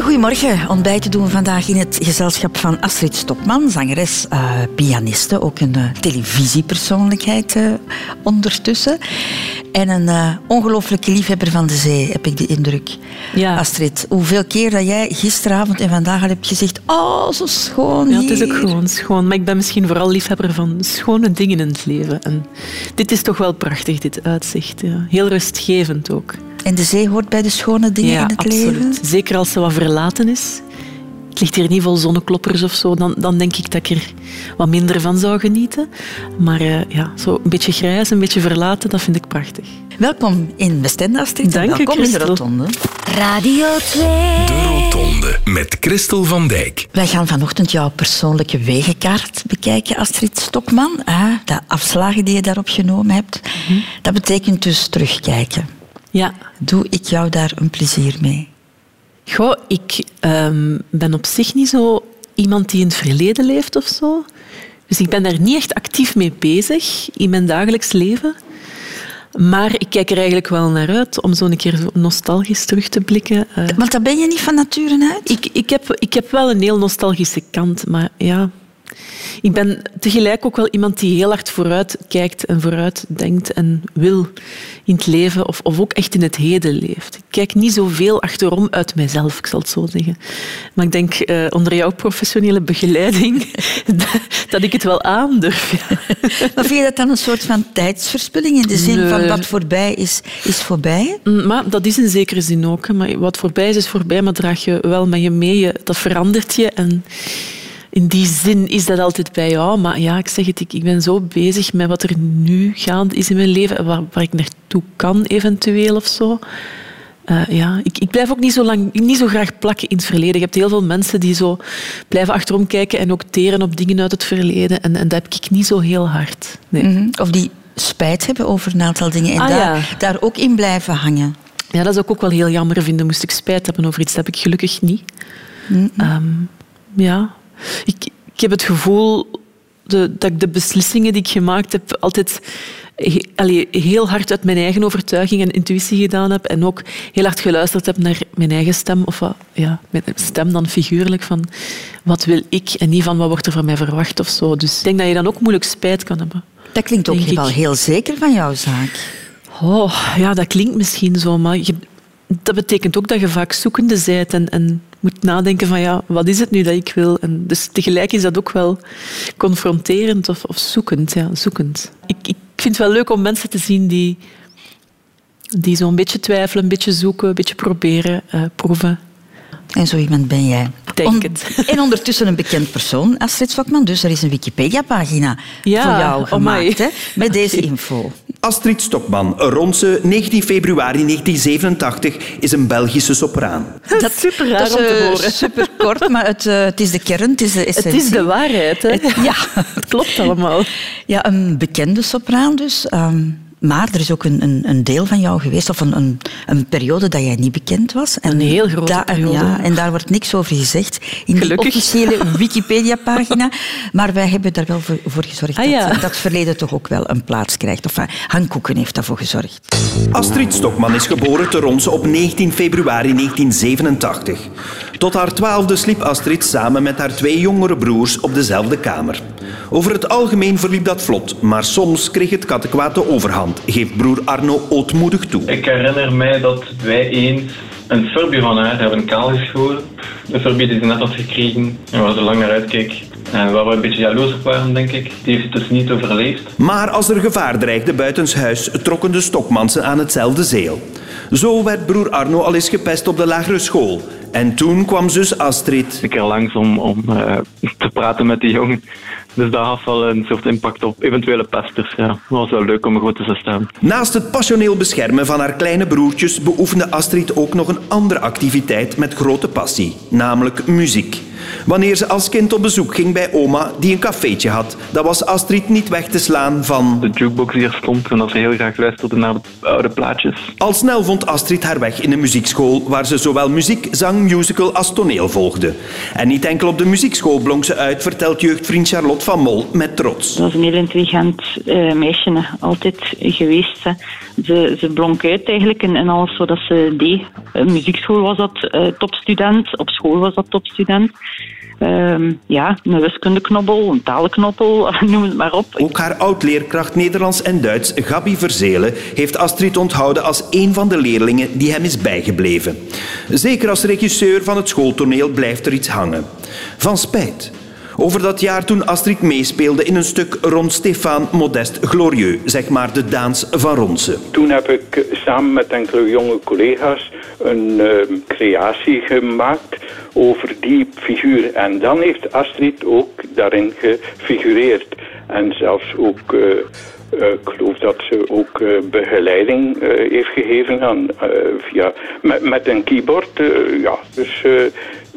Goedemorgen. Ontbijt doen we vandaag in het gezelschap van Astrid Stokman, zangeres, eh, pianiste, ook een eh, televisiepersoonlijkheid eh, ondertussen. En een ongelooflijke liefhebber van de zee, heb ik de indruk. Ja. Astrid, hoeveel keer dat jij gisteravond en vandaag al hebt gezegd, oh, zo schoon Ja, het is ook hier." gewoon schoon. Maar ik ben misschien vooral liefhebber van schone dingen in het leven. En dit is toch wel prachtig, dit uitzicht. Ja. Heel rustgevend ook. En de zee hoort bij de schone dingen ja, in het absoluut. leven? Zeker als ze wat verlaten is. Het ligt hier niet vol zonnekloppers of zo. Dan, dan denk ik dat ik er wat minder van zou genieten. Maar eh, ja, zo een beetje grijs, een beetje verlaten, dat vind ik prachtig. Welkom in Westende, Astrid. Dank u, welkom in de. Rotonde. Radio 2. De Rotonde met Christel van Dijk. Wij gaan vanochtend jouw persoonlijke wegenkaart bekijken, Astrid Stokman. Ah, de afslagen die je daarop genomen hebt. Mhm. Dat betekent dus terugkijken. Ja, Doe ik jou daar een plezier mee? Goh, ik ehm, ben op zich niet zo iemand die in het verleden leeft of zo. Dus ik ben daar niet echt actief mee bezig in mijn dagelijks leven. Maar ik kijk er eigenlijk wel naar uit om zo een keer nostalgisch terug te blikken. Eh, Want dat ben je niet van nature uit? ik, ik, heb, ik heb wel een heel nostalgische kant, maar ja... Ik ben tegelijk ook wel iemand die heel hard vooruit kijkt en vooruit denkt en wil in het leven, of, of ook echt in het heden leeft. Ik kijk niet zoveel achterom uit mijzelf, ik zal het zo zeggen. Maar ik denk eh, onder jouw professionele begeleiding dat ik het wel aandurf. Ja. Maar vind je dat dan een soort van tijdsverspilling in de zin van wat voorbij is, is voorbij? Mm, Maar dat is in zekere zin ook. Maar wat voorbij is, is voorbij, maar draag je wel met je mee. Je- Dat verandert je en in die zin is dat altijd bij jou. Maar ja, ik zeg het, ik, ik ben zo bezig met wat er nu gaande is in mijn leven en waar, waar ik naartoe kan eventueel of zo. Eh, ja, ik, ik blijf ook niet zo, lang, niet zo graag plakken in het verleden. Je hebt heel veel mensen die zo blijven achterom kijken en ook teren op dingen uit het verleden. En, en dat heb ik niet zo heel hard. Nee. Mhm. Of die spijt hebben over een aantal dingen en Ah, daar, ja. daar ook in blijven hangen. Ja, dat zou ik ook wel heel jammer vinden. Moest ik spijt hebben over iets, dat heb ik gelukkig niet. Ehm, ja, ik, ik heb het gevoel de, dat ik de beslissingen die ik gemaakt heb altijd he- allee, heel hard uit mijn eigen overtuiging en intuïtie gedaan heb en ook heel hard geluisterd heb naar mijn eigen stem, of wat, ja, mijn stem dan figuurlijk, van wat wil ik en niet van wat wordt er van mij verwacht of zo. Dus ik denk dat je dan ook moeilijk spijt kan hebben. Dat klinkt ook wel heel zeker van jouw zaak. Oh, ja, dat klinkt misschien zo, maar je, dat betekent ook dat je vaak zoekende bent en, en moet nadenken van ja, wat is het nu dat ik wil? En dus tegelijk is dat ook wel confronterend of, of zoekend. Ja, zoekend. Ik, ik vind het wel leuk om mensen te zien die, die zo een beetje twijfelen, een beetje zoeken, een beetje proberen, eh, proeven. En zo iemand ben jij. Denk het. En ondertussen een bekend persoon, Astrid Stokman. Dus er is een Wikipedia-pagina Ja, voor jou amai. gemaakt, hè, met deze info. Astrid Stokman, rond ze 19 februari 1987, is een Belgische sopraan. Dat is super raar Dat om te eh, horen. super kort, maar het, eh, het is de kern, het is de Het essentie. is de waarheid, hè? Ja. Het klopt allemaal. Ja, een bekende sopraan dus. ehm, maar er is ook een, een, een deel van jou geweest, of een, een, een periode dat jij niet bekend was. En Een heel grote daar- periode. Ja, en daar wordt niks over gezegd in die officiële Wikipedia-pagina. Maar wij hebben daar wel voor, voor gezorgd Ah, ja. dat dat verleden toch ook wel een plaats krijgt. Of uh, Han Koeken heeft daarvoor gezorgd. Astrid Stokman is geboren te Ronse op 19 februari 1987. Tot haar twaalfde sliep Astrid samen met haar twee jongere broers op dezelfde kamer. Over het algemeen verliep dat vlot, maar soms kreeg het kattenkwaad de overhand, geeft broer Arno ootmoedig toe. Ik herinner mij dat wij eens een Furby van haar hebben kaalgeschoren. De Furby die ze net had gekregen en waar ze lang naar uitkeek. En waar we een beetje jaloers op waren, denk ik. Die heeft het dus niet overleefd. Maar als er gevaar dreigde buitenshuis, trokken de Stokmansen aan hetzelfde zeel. Zo werd broer Arno al eens gepest op de lagere school. En toen kwam zus Astrid. een keer langs om, om eh, te praten met die jongen. Dus dat had wel een soort impact op eventuele pesters. Ja. Dat was wel leuk om er goed te staan. Naast het passioneel beschermen van haar kleine broertjes beoefende Astrid ook nog een andere activiteit met grote passie, namelijk muziek. Wanneer ze als kind op bezoek ging bij oma die een cafeetje had, dan was Astrid niet weg te slaan van... De jukebox die er stond en dat ze heel graag luisterde naar de oude plaatjes. Al snel vond Astrid haar weg in een muziekschool waar ze zowel muziek, zang, musical als toneel volgde. En niet enkel op de muziekschool blonk ze uit, vertelt jeugdvriend Charlotte van Mol met trots. Ze was een heel intelligent eh, meisje, altijd geweest. Hè. Ze, ze blonk uit eigenlijk in, in alles wat ze deed. In muziekschool was dat eh, topstudent, op school was dat topstudent. Ehm, ja, een wiskundeknobbel, een talenknobbel, noem het maar op. Ook haar oud-leerkracht Nederlands en Duits, Gabi Verzelen, heeft Astrid onthouden als een van de leerlingen die hem is bijgebleven. Zeker als regisseur van het schooltoneel blijft er iets hangen. Van spijt. Over dat jaar toen Astrid meespeelde in een stuk rond Stefan Modest Glorieux, zeg maar de Daans van Ronse. Toen heb ik eh, samen met enkele jonge collega's een eh, creatie gemaakt over die figuur. En dan heeft Astrid ook daarin gefigureerd. En zelfs ook, eh, ik geloof dat ze ook begeleiding heeft gegeven aan, via, met, een keyboard. ja, dus,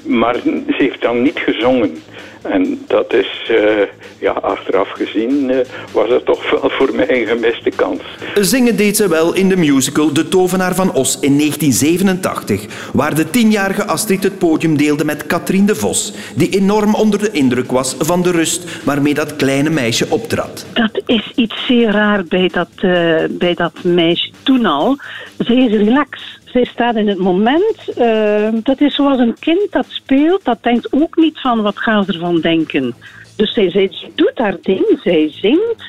maar ze heeft dan niet gezongen. En dat is, eh, ja, achteraf gezien, eh, was dat toch wel voor mij een gemiste kans. Zingen deed ze wel in de musical De Tovenaar van Os in 1987, waar de tienjarige Astrid het podium deelde met Katrien de Vos, die enorm onder de indruk was van de rust waarmee dat kleine meisje optrad. Dat is iets zeer raar bij dat, eh, bij dat meisje toen al. Zij is relax. Zij staat in het moment. eh, dat is zoals een kind dat speelt. Dat denkt ook niet van wat gaan ze ervan denken. Dus zij, zij doet haar ding. Zij zingt.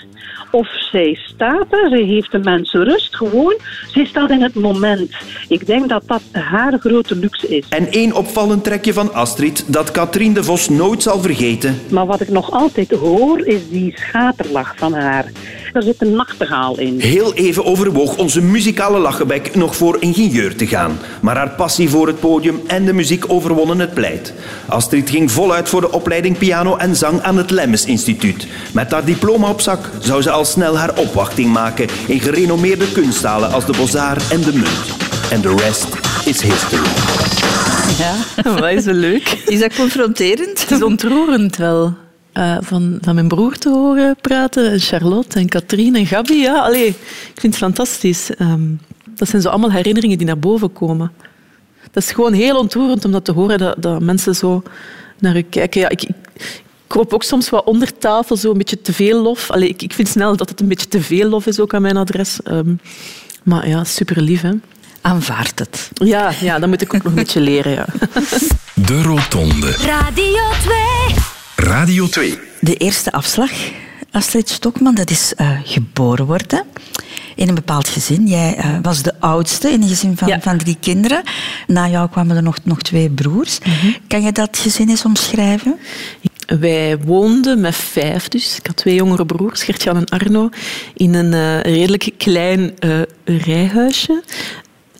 Of zij staat daar. Zij heeft de mensen rust. Gewoon, zij staat in het moment. Ik denk dat dat haar grote luxe is. En één opvallend trekje van Astrid dat Katrien de Vos nooit zal vergeten. Maar wat ik nog altijd hoor, is die schaterlach van haar. Er zit een nachtegaal in. Heel even overwoog onze muzikale lachenbek nog voor ingenieur te gaan. Maar haar passie voor het podium en de muziek overwonnen het pleit. Astrid ging voluit voor de opleiding piano en zang aan het Lemmes Instituut. Met haar diploma op zak zou ze al snel haar opwachting maken in gerenommeerde kunstzalen als de Bozar en de Munt. En de rest is history. Ja. Wat is wel leuk. Is dat confronterend? Het is ontroerend wel. Eh, van, van mijn broer te horen praten. En Charlotte en Katrien en Gabi. Ja, allee, ik vind het fantastisch. Ehm, dat zijn zo allemaal herinneringen die naar boven komen. Dat is gewoon heel ontroerend om dat te horen, dat, dat mensen zo naar u kijken. Ja, ik, ik, ik hoop ook soms wat onder tafel zo een beetje te veel lof. Allee, ik, ik vind snel dat het een beetje te veel lof is ook aan mijn adres. Ehm, maar ja, super lief, hè. Aanvaard het. Ja, ja, dat moet ik ook nog een beetje leren, ja. De Rotonde. Radio 2. Radio 2. De eerste afslag, Astrid Stokman, dat is eh, geboren worden in een bepaald gezin. Jij eh, was de oudste in een gezin van, Ja. van drie kinderen. Na jou kwamen er nog, nog twee broers. Kan je dat gezin eens omschrijven? Wij woonden met vijf, dus ik had twee jongere broers, Gertjan en Arno, in een eh, redelijk klein eh, rijhuisje.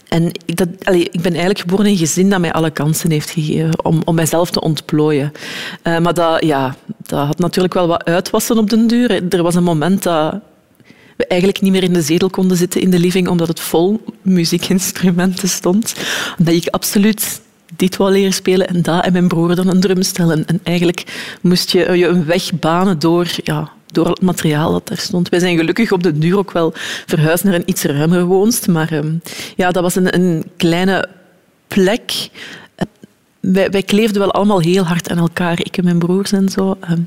En dat, ik ben eigenlijk geboren in een gezin dat mij alle kansen heeft gegeven om, om mijzelf te ontplooien. Eh, maar dat, ja, dat had natuurlijk wel wat uitwassen op den duur. Er was een moment dat we eigenlijk niet meer in de zetel konden zitten in de living omdat het vol muziekinstrumenten stond. Omdat ik absoluut dit wou leren spelen en dat en mijn broer dan een drumstel. En, en eigenlijk moest je je een weg banen door, ja, door het materiaal dat daar stond. Wij zijn gelukkig op de duur ook wel verhuisd naar een iets ruimere woonst. Maar ehm, ja, dat was een, een kleine plek. Wij, wij kleefden wel allemaal heel hard aan elkaar, ik en mijn broers en zo. Ehm,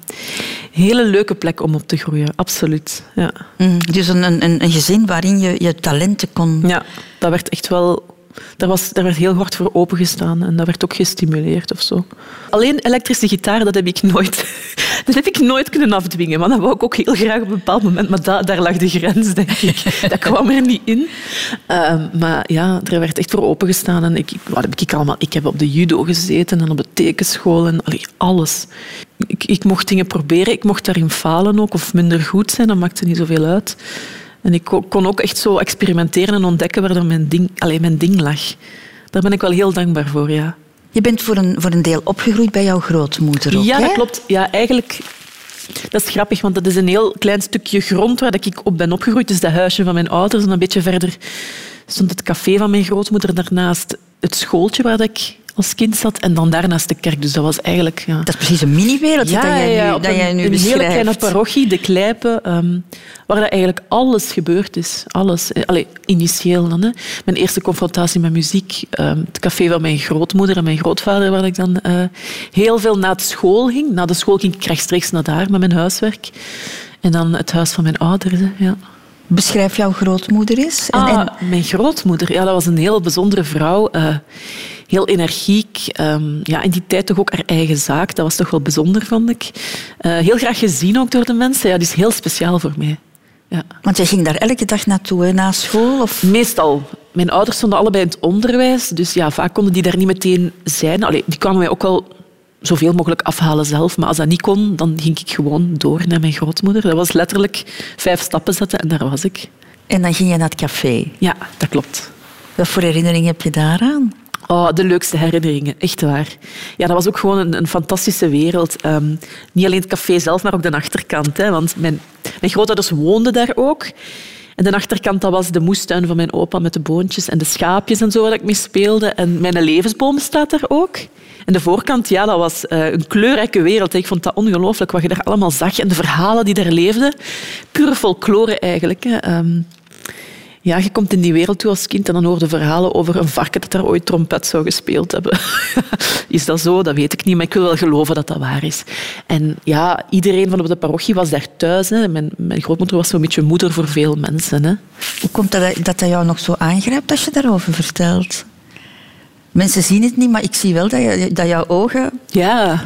hele leuke plek om op te groeien, absoluut. Ja. Mm, dus een, een, een gezin waarin je je talenten kon... Ja, dat werd echt wel... Daar, was, daar werd heel hard voor opengestaan en dat werd ook gestimuleerd of zo. Alleen elektrische gitaar, dat heb ik nooit, dat heb ik nooit kunnen afdwingen. Maar dat wou ik ook heel graag op een bepaald moment. Maar da- daar lag de grens, denk ik. Dat kwam er niet in. Ehm, maar ja, er werd echt voor opengestaan. En ik, wat heb ik, allemaal? ik heb op de judo gezeten en op de tekenschool en allee, alles. Ik, ik mocht dingen proberen, ik mocht daarin falen ook, of minder goed zijn, dat maakte niet zoveel uit. En ik ko- kon ook echt zo experimenteren en ontdekken waar dan mijn ding, allee, mijn ding lag. Daar ben ik wel heel dankbaar voor, ja. Je bent voor een, voor een deel opgegroeid bij jouw grootmoeder ook, Ja, hè? dat klopt. Ja, eigenlijk... Dat is grappig, want dat is een heel klein stukje grond waar ik op ben opgegroeid. Dus dat huisje van mijn ouders. En een beetje verder stond het café van mijn grootmoeder. Daarnaast het schooltje waar dat ik als kind zat. En dan daarnaast de kerk. Dus dat was eigenlijk... Ja. Dat is precies een mini-wereld dat jij nu, op dat een, jij nu een hele beschrijft. kleine parochie, de Kleipen, ehm, waar dat eigenlijk alles gebeurd is. Alles. Eh, Allee, initieel dan. Hè. Mijn eerste confrontatie met muziek, ehm, het café van mijn grootmoeder en mijn grootvader, waar ik dan eh, heel veel na de school ging. Na de school ging ik rechtstreeks naar daar met mijn huiswerk. En dan het huis van mijn ouders. hè, Ja. Beschrijf jouw grootmoeder eens. En, Ah, Mijn grootmoeder, ja, dat was een heel bijzondere vrouw. eh, heel energiek. ehm, ja, in die tijd toch ook haar eigen zaak. Dat was toch wel bijzonder, vond ik. Eh, heel graag gezien ook door de mensen. Ja, die is heel speciaal voor mij. Ja. want jij ging daar elke dag naartoe, hè, na school? Of? Meestal. Mijn ouders stonden allebei in het onderwijs. Dus ja, vaak konden die daar niet meteen zijn. Allee, die kwamen mij ook wel zoveel mogelijk afhalen zelf. Maar als dat niet kon, dan ging ik gewoon door naar mijn grootmoeder. Dat was letterlijk vijf stappen zetten en daar was ik. En dan ging je naar het café. Ja, dat klopt. Wat voor herinneringen heb je daaraan? Oh, de leukste herinneringen, echt waar. Ja, dat was ook gewoon een, een fantastische wereld. Ehm, niet alleen het café zelf, maar ook de achterkant. Hè, want mijn, mijn grootouders woonden daar ook. En de achterkant dat was de moestuin van mijn opa met de boontjes en de schaapjes en zo waar ik mee speelde. En mijn levensboom staat daar ook. En de voorkant, ja, dat was eh, een kleurrijke wereld. Ik vond dat ongelooflijk wat je daar allemaal zag en de verhalen die daar leefden. Pure folklore eigenlijk. Hè. Ehm, ja, je komt in die wereld toe als kind en dan hoor je verhalen over een varken dat daar ooit trompet zou gespeeld hebben. is dat zo? Dat weet ik niet, maar ik wil wel geloven dat dat waar is. En ja, iedereen van op de parochie was daar thuis. Hè. Mijn, mijn grootmoeder was zo'n beetje moeder voor veel mensen. Hè. Hoe komt dat dat, dat jou nog zo aangrijpt als je daarover vertelt? Mensen zien het niet, maar ik zie wel dat, je, dat jouw ogen Ja.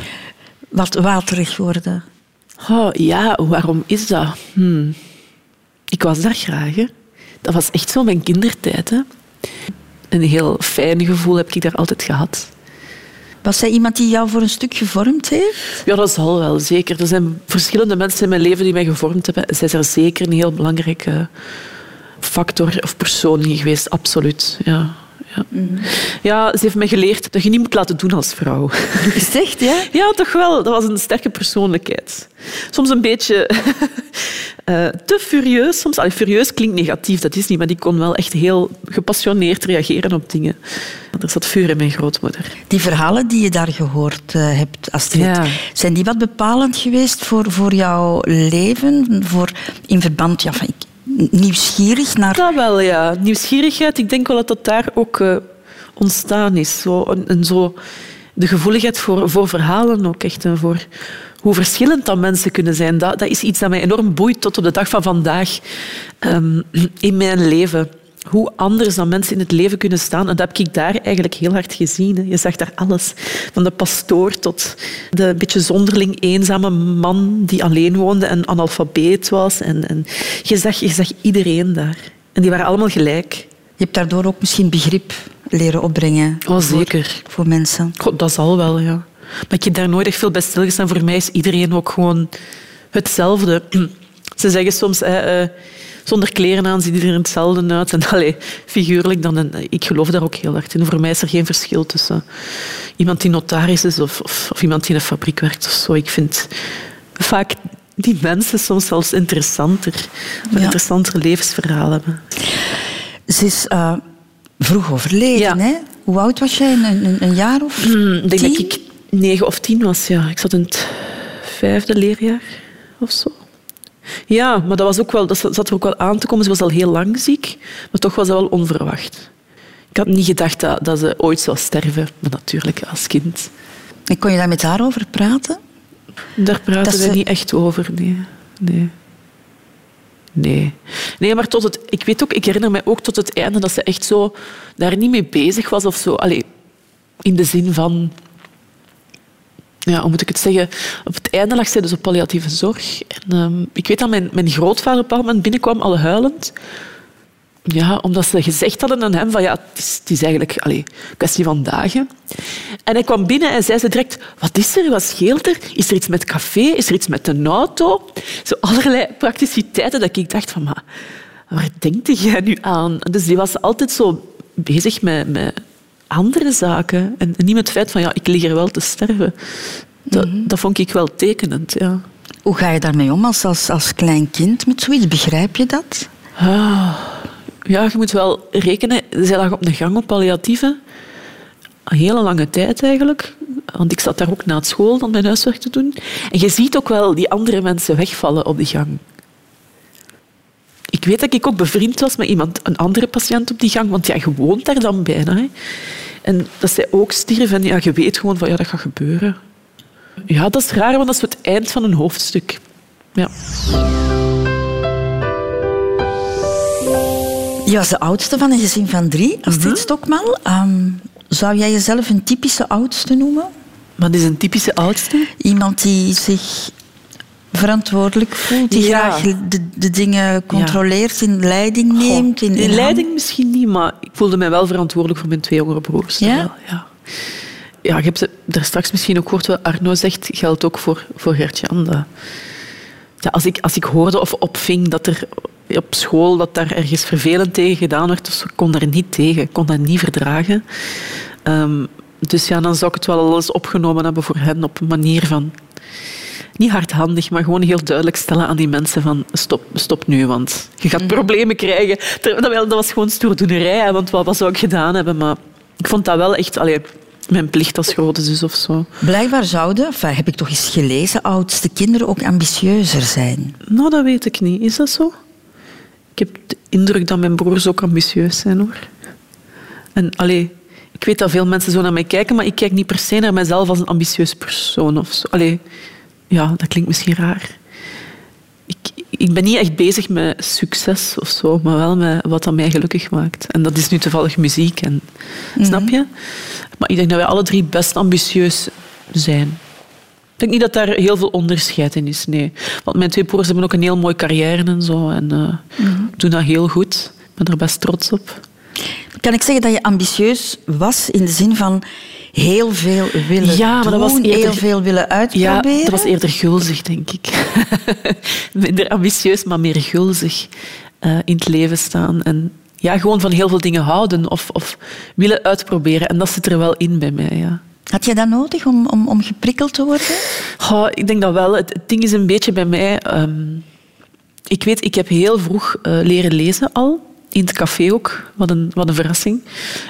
wat waterig worden. Oh, ja, waarom is dat? Hmm. Ik was daar graag. Hè. Dat was echt zo mijn kindertijd. Hè. Een heel fijn gevoel heb ik daar altijd gehad. Was zij iemand die jou voor een stuk gevormd heeft? Ja, dat zal wel, zeker. Er zijn verschillende mensen in mijn leven die mij gevormd hebben. Zij is er zeker een heel belangrijke factor of persoon in geweest, absoluut. Ja. Ja. ja, ze heeft mij geleerd dat je niet moet laten doen als vrouw. Gezegd, ja? Ja, toch wel. Dat was een sterke persoonlijkheid. Soms een beetje eh, te furieus. Soms, allee, furieus klinkt negatief, dat is niet, maar die kon wel echt heel gepassioneerd reageren op dingen. Er zat vuur in mijn grootmoeder. Die verhalen die je daar gehoord eh, hebt, Astrid, Ja. zijn die wat bepalend geweest voor, voor jouw leven? Voor, in verband, ja, van, ik- nieuwsgierig naar... Dat wel, ja. Nieuwsgierigheid, ik denk wel dat dat daar ook eh, ontstaan is. Zo, een zo, de gevoeligheid voor, voor verhalen ook echt. En voor hoe verschillend dat mensen kunnen zijn. Dat, dat is iets dat mij enorm boeit tot op de dag van vandaag ehm, in mijn leven. Hoe anders dan mensen in het leven kunnen staan. En dat heb ik daar eigenlijk heel hard gezien. Hè. Je zag daar alles. Van de pastoor tot de beetje zonderling eenzame man die alleen woonde en analfabeet was. En, en je, zag, je zag iedereen daar. En die waren allemaal gelijk. Je hebt daardoor ook misschien begrip leren opbrengen. Oh, zeker. Voor, voor mensen. God, dat zal wel, ja. Maar ik heb daar nooit echt veel bij stilgestaan. Voor mij is iedereen ook gewoon hetzelfde. Ze zeggen soms, hè, eh, zonder kleren aan ziet iedereen hetzelfde uit. En allee, figuurlijk dan. En ik geloof daar ook heel hard in. Voor mij is er geen verschil tussen iemand die notaris is of, of, of iemand die in een fabriek werkt of zo. Ik vind vaak die mensen soms zelfs interessanter. Ja. interessanter levensverhaal hebben. Ze is eh, vroeg overleden, Ja. hè? Hoe oud was jij? Een, een, een jaar of Hmm, Ik denk dat ik negen of tien was, ja. Ik zat in het vijfde leerjaar of zo. Ja, maar dat, was ook wel, dat zat er ook wel aan te komen. Ze was al heel lang ziek, maar toch was dat wel onverwacht. Ik had niet gedacht dat, dat ze ooit zou sterven, maar natuurlijk als kind. En kon je daar met haar over praten? Daar praten Dat we ze- niet echt over, nee. nee. Nee. Nee, maar tot het, ik weet ook, ik herinner me ook tot het einde dat ze echt zo daar niet mee bezig was of zo. Allee, in de zin van... Ja, hoe moet ik het zeggen? Op het einde lag zij dus op palliatieve zorg. En, ehm, ik weet dat mijn, mijn grootvader op een moment binnenkwam, al huilend. Ja, omdat ze gezegd hadden aan hem van ja, het is, het eigenlijk een kwestie van dagen. En hij kwam binnen en zei ze direct, wat is er, wat scheelt er? Is er iets met café? Is er iets met een auto? Zo allerlei prakticiteiten dat ik dacht van, maar waar denkt jij nu aan? Dus die was altijd zo bezig met, met andere zaken. En niet met het feit van, ja, ik lig hier wel te sterven. Dat, dat vond ik wel tekenend, ja. Hoe ga je daarmee om als, als, als klein kind met zoiets? Begrijp je dat? Ah, ja, je moet wel rekenen. Zij lag op een gang op palliatieve. Een hele lange tijd eigenlijk. Want ik zat daar ook na het school dan mijn huiswerk te doen. En je ziet ook wel die andere mensen wegvallen op die gang. Ik weet dat ik ook bevriend was met iemand, een andere patiënt op die gang, want ja, je woont daar dan bijna. Hè. En dat zij ook stierf en ja, je weet gewoon van ja, dat gaat gebeuren. Ja, dat is raar, want dat is het eind van een hoofdstuk. Ja. Je was de oudste van een gezin van drie, Astrid Stokman. Ehm, zou jij jezelf een typische oudste noemen? Wat is een typische oudste? Iemand die zich verantwoordelijk voelt, die Ja. graag de, de dingen controleert, in leiding neemt. in, In in leiding misschien niet, maar ik voelde mij wel verantwoordelijk voor mijn twee jongere broers. Ja? Ja. Ja, hebt het daar straks misschien ook gehoord wat Arno zegt, geldt ook voor, voor Gert-Jan. Ja, als, ik, als ik hoorde of opving dat er op school dat daar ergens vervelend tegen gedaan werd, dus ik kon daar niet tegen, ik kon dat niet verdragen. Ehm, dus ja, dan zou ik het wel al eens opgenomen hebben voor hen op een manier van niet hardhandig, maar gewoon heel duidelijk stellen aan die mensen van stop, stop nu, want je gaat problemen krijgen. Terwijl dat was gewoon stoerdoenerij, want wat, wat zou ik gedaan hebben? Maar ik vond dat wel echt allee, mijn plicht als grote zus of zo. Blijkbaar zouden, enfin, heb ik toch eens gelezen, oudste kinderen ook ambitieuzer zijn. Nou, dat weet ik niet. Is dat zo? Ik heb de indruk dat mijn broers ook ambitieus zijn, hoor. En allee, ik weet dat veel mensen zo naar mij kijken, maar ik kijk niet per se naar mezelf als een ambitieus persoon of zo. Allee, ja, dat klinkt misschien raar. Ik, ik ben niet echt bezig met succes of zo, maar wel met wat dat mij gelukkig maakt. En dat is nu toevallig muziek. En, Snap je? Maar ik denk dat wij alle drie best ambitieus zijn. Ik denk niet dat daar heel veel onderscheid in is, nee. Want mijn twee broers hebben ook een heel mooie carrière en zo. En eh, doen dat heel goed. Ik ben er best trots op. Kan ik zeggen dat je ambitieus was in de zin van heel veel willen Ja, maar dat was eerder- heel veel willen Ja, uitproberen? dat was eerder gulzig, denk ik. Minder ambitieus, maar meer gulzig eh, in het leven staan. En ja, gewoon van heel veel dingen houden of, of willen uitproberen. En dat zit er wel in bij mij, ja. Had je dat nodig om, om, om geprikkeld te worden? Goh, ik denk dat wel. Het, het ding is een beetje bij mij... ehm, ik weet, ik heb heel vroeg eh, leren lezen al. In het café ook. Wat een, wat een verrassing.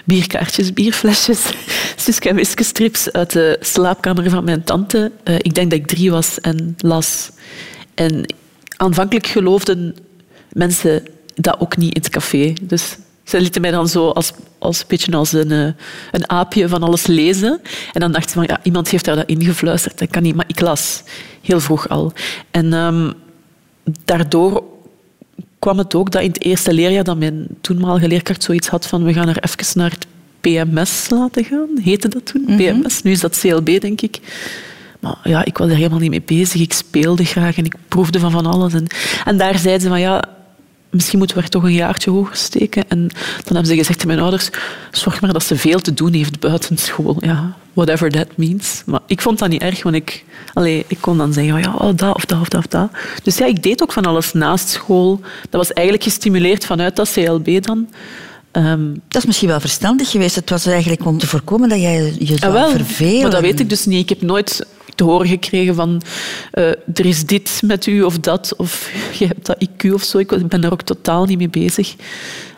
Bierkaartjes, bierflesjes, Suske en Wiske strips uit de slaapkamer van mijn tante. Eh, ik denk dat ik drie was en las. En aanvankelijk geloofden mensen dat ook niet in het café. Dus ze lieten mij dan zo als, als een beetje als een, eh, een aapje van alles lezen. En dan dachten ze van, ja, iemand heeft daar dat ingefluisterd. Dat kan niet, maar ik las heel vroeg al. En ehm, daardoor kwam het ook dat in het eerste leerjaar dat mijn toenmalige leerkracht zoiets had van we gaan er even naar het PMS laten gaan. Heette dat toen? PMS. Nu is dat CLB, denk ik. Maar ja, ik was er helemaal niet mee bezig. Ik speelde graag en ik proefde van van alles. En, en daar zeiden ze van ja, misschien moeten we er toch een jaartje hoger steken. En dan hebben ze gezegd tegen mijn ouders, zorg maar dat ze veel te doen heeft buiten school. Ja, whatever that means. Maar ik vond dat niet erg, want ik, allee, ik kon dan zeggen, ja, oh, dat of dat of dat of dat. Dus ja, ik deed ook van alles naast school. Dat was eigenlijk gestimuleerd vanuit dat CLB dan. Ehm, Dat is misschien wel verstandig geweest. Het was eigenlijk om te voorkomen dat jij je zou Ah, wel, vervelen. Maar dat weet ik dus niet. Ik heb nooit te horen gekregen van eh, er is dit met u of dat, of je hebt dat IQ of zo. Ik ben daar ook totaal niet mee bezig.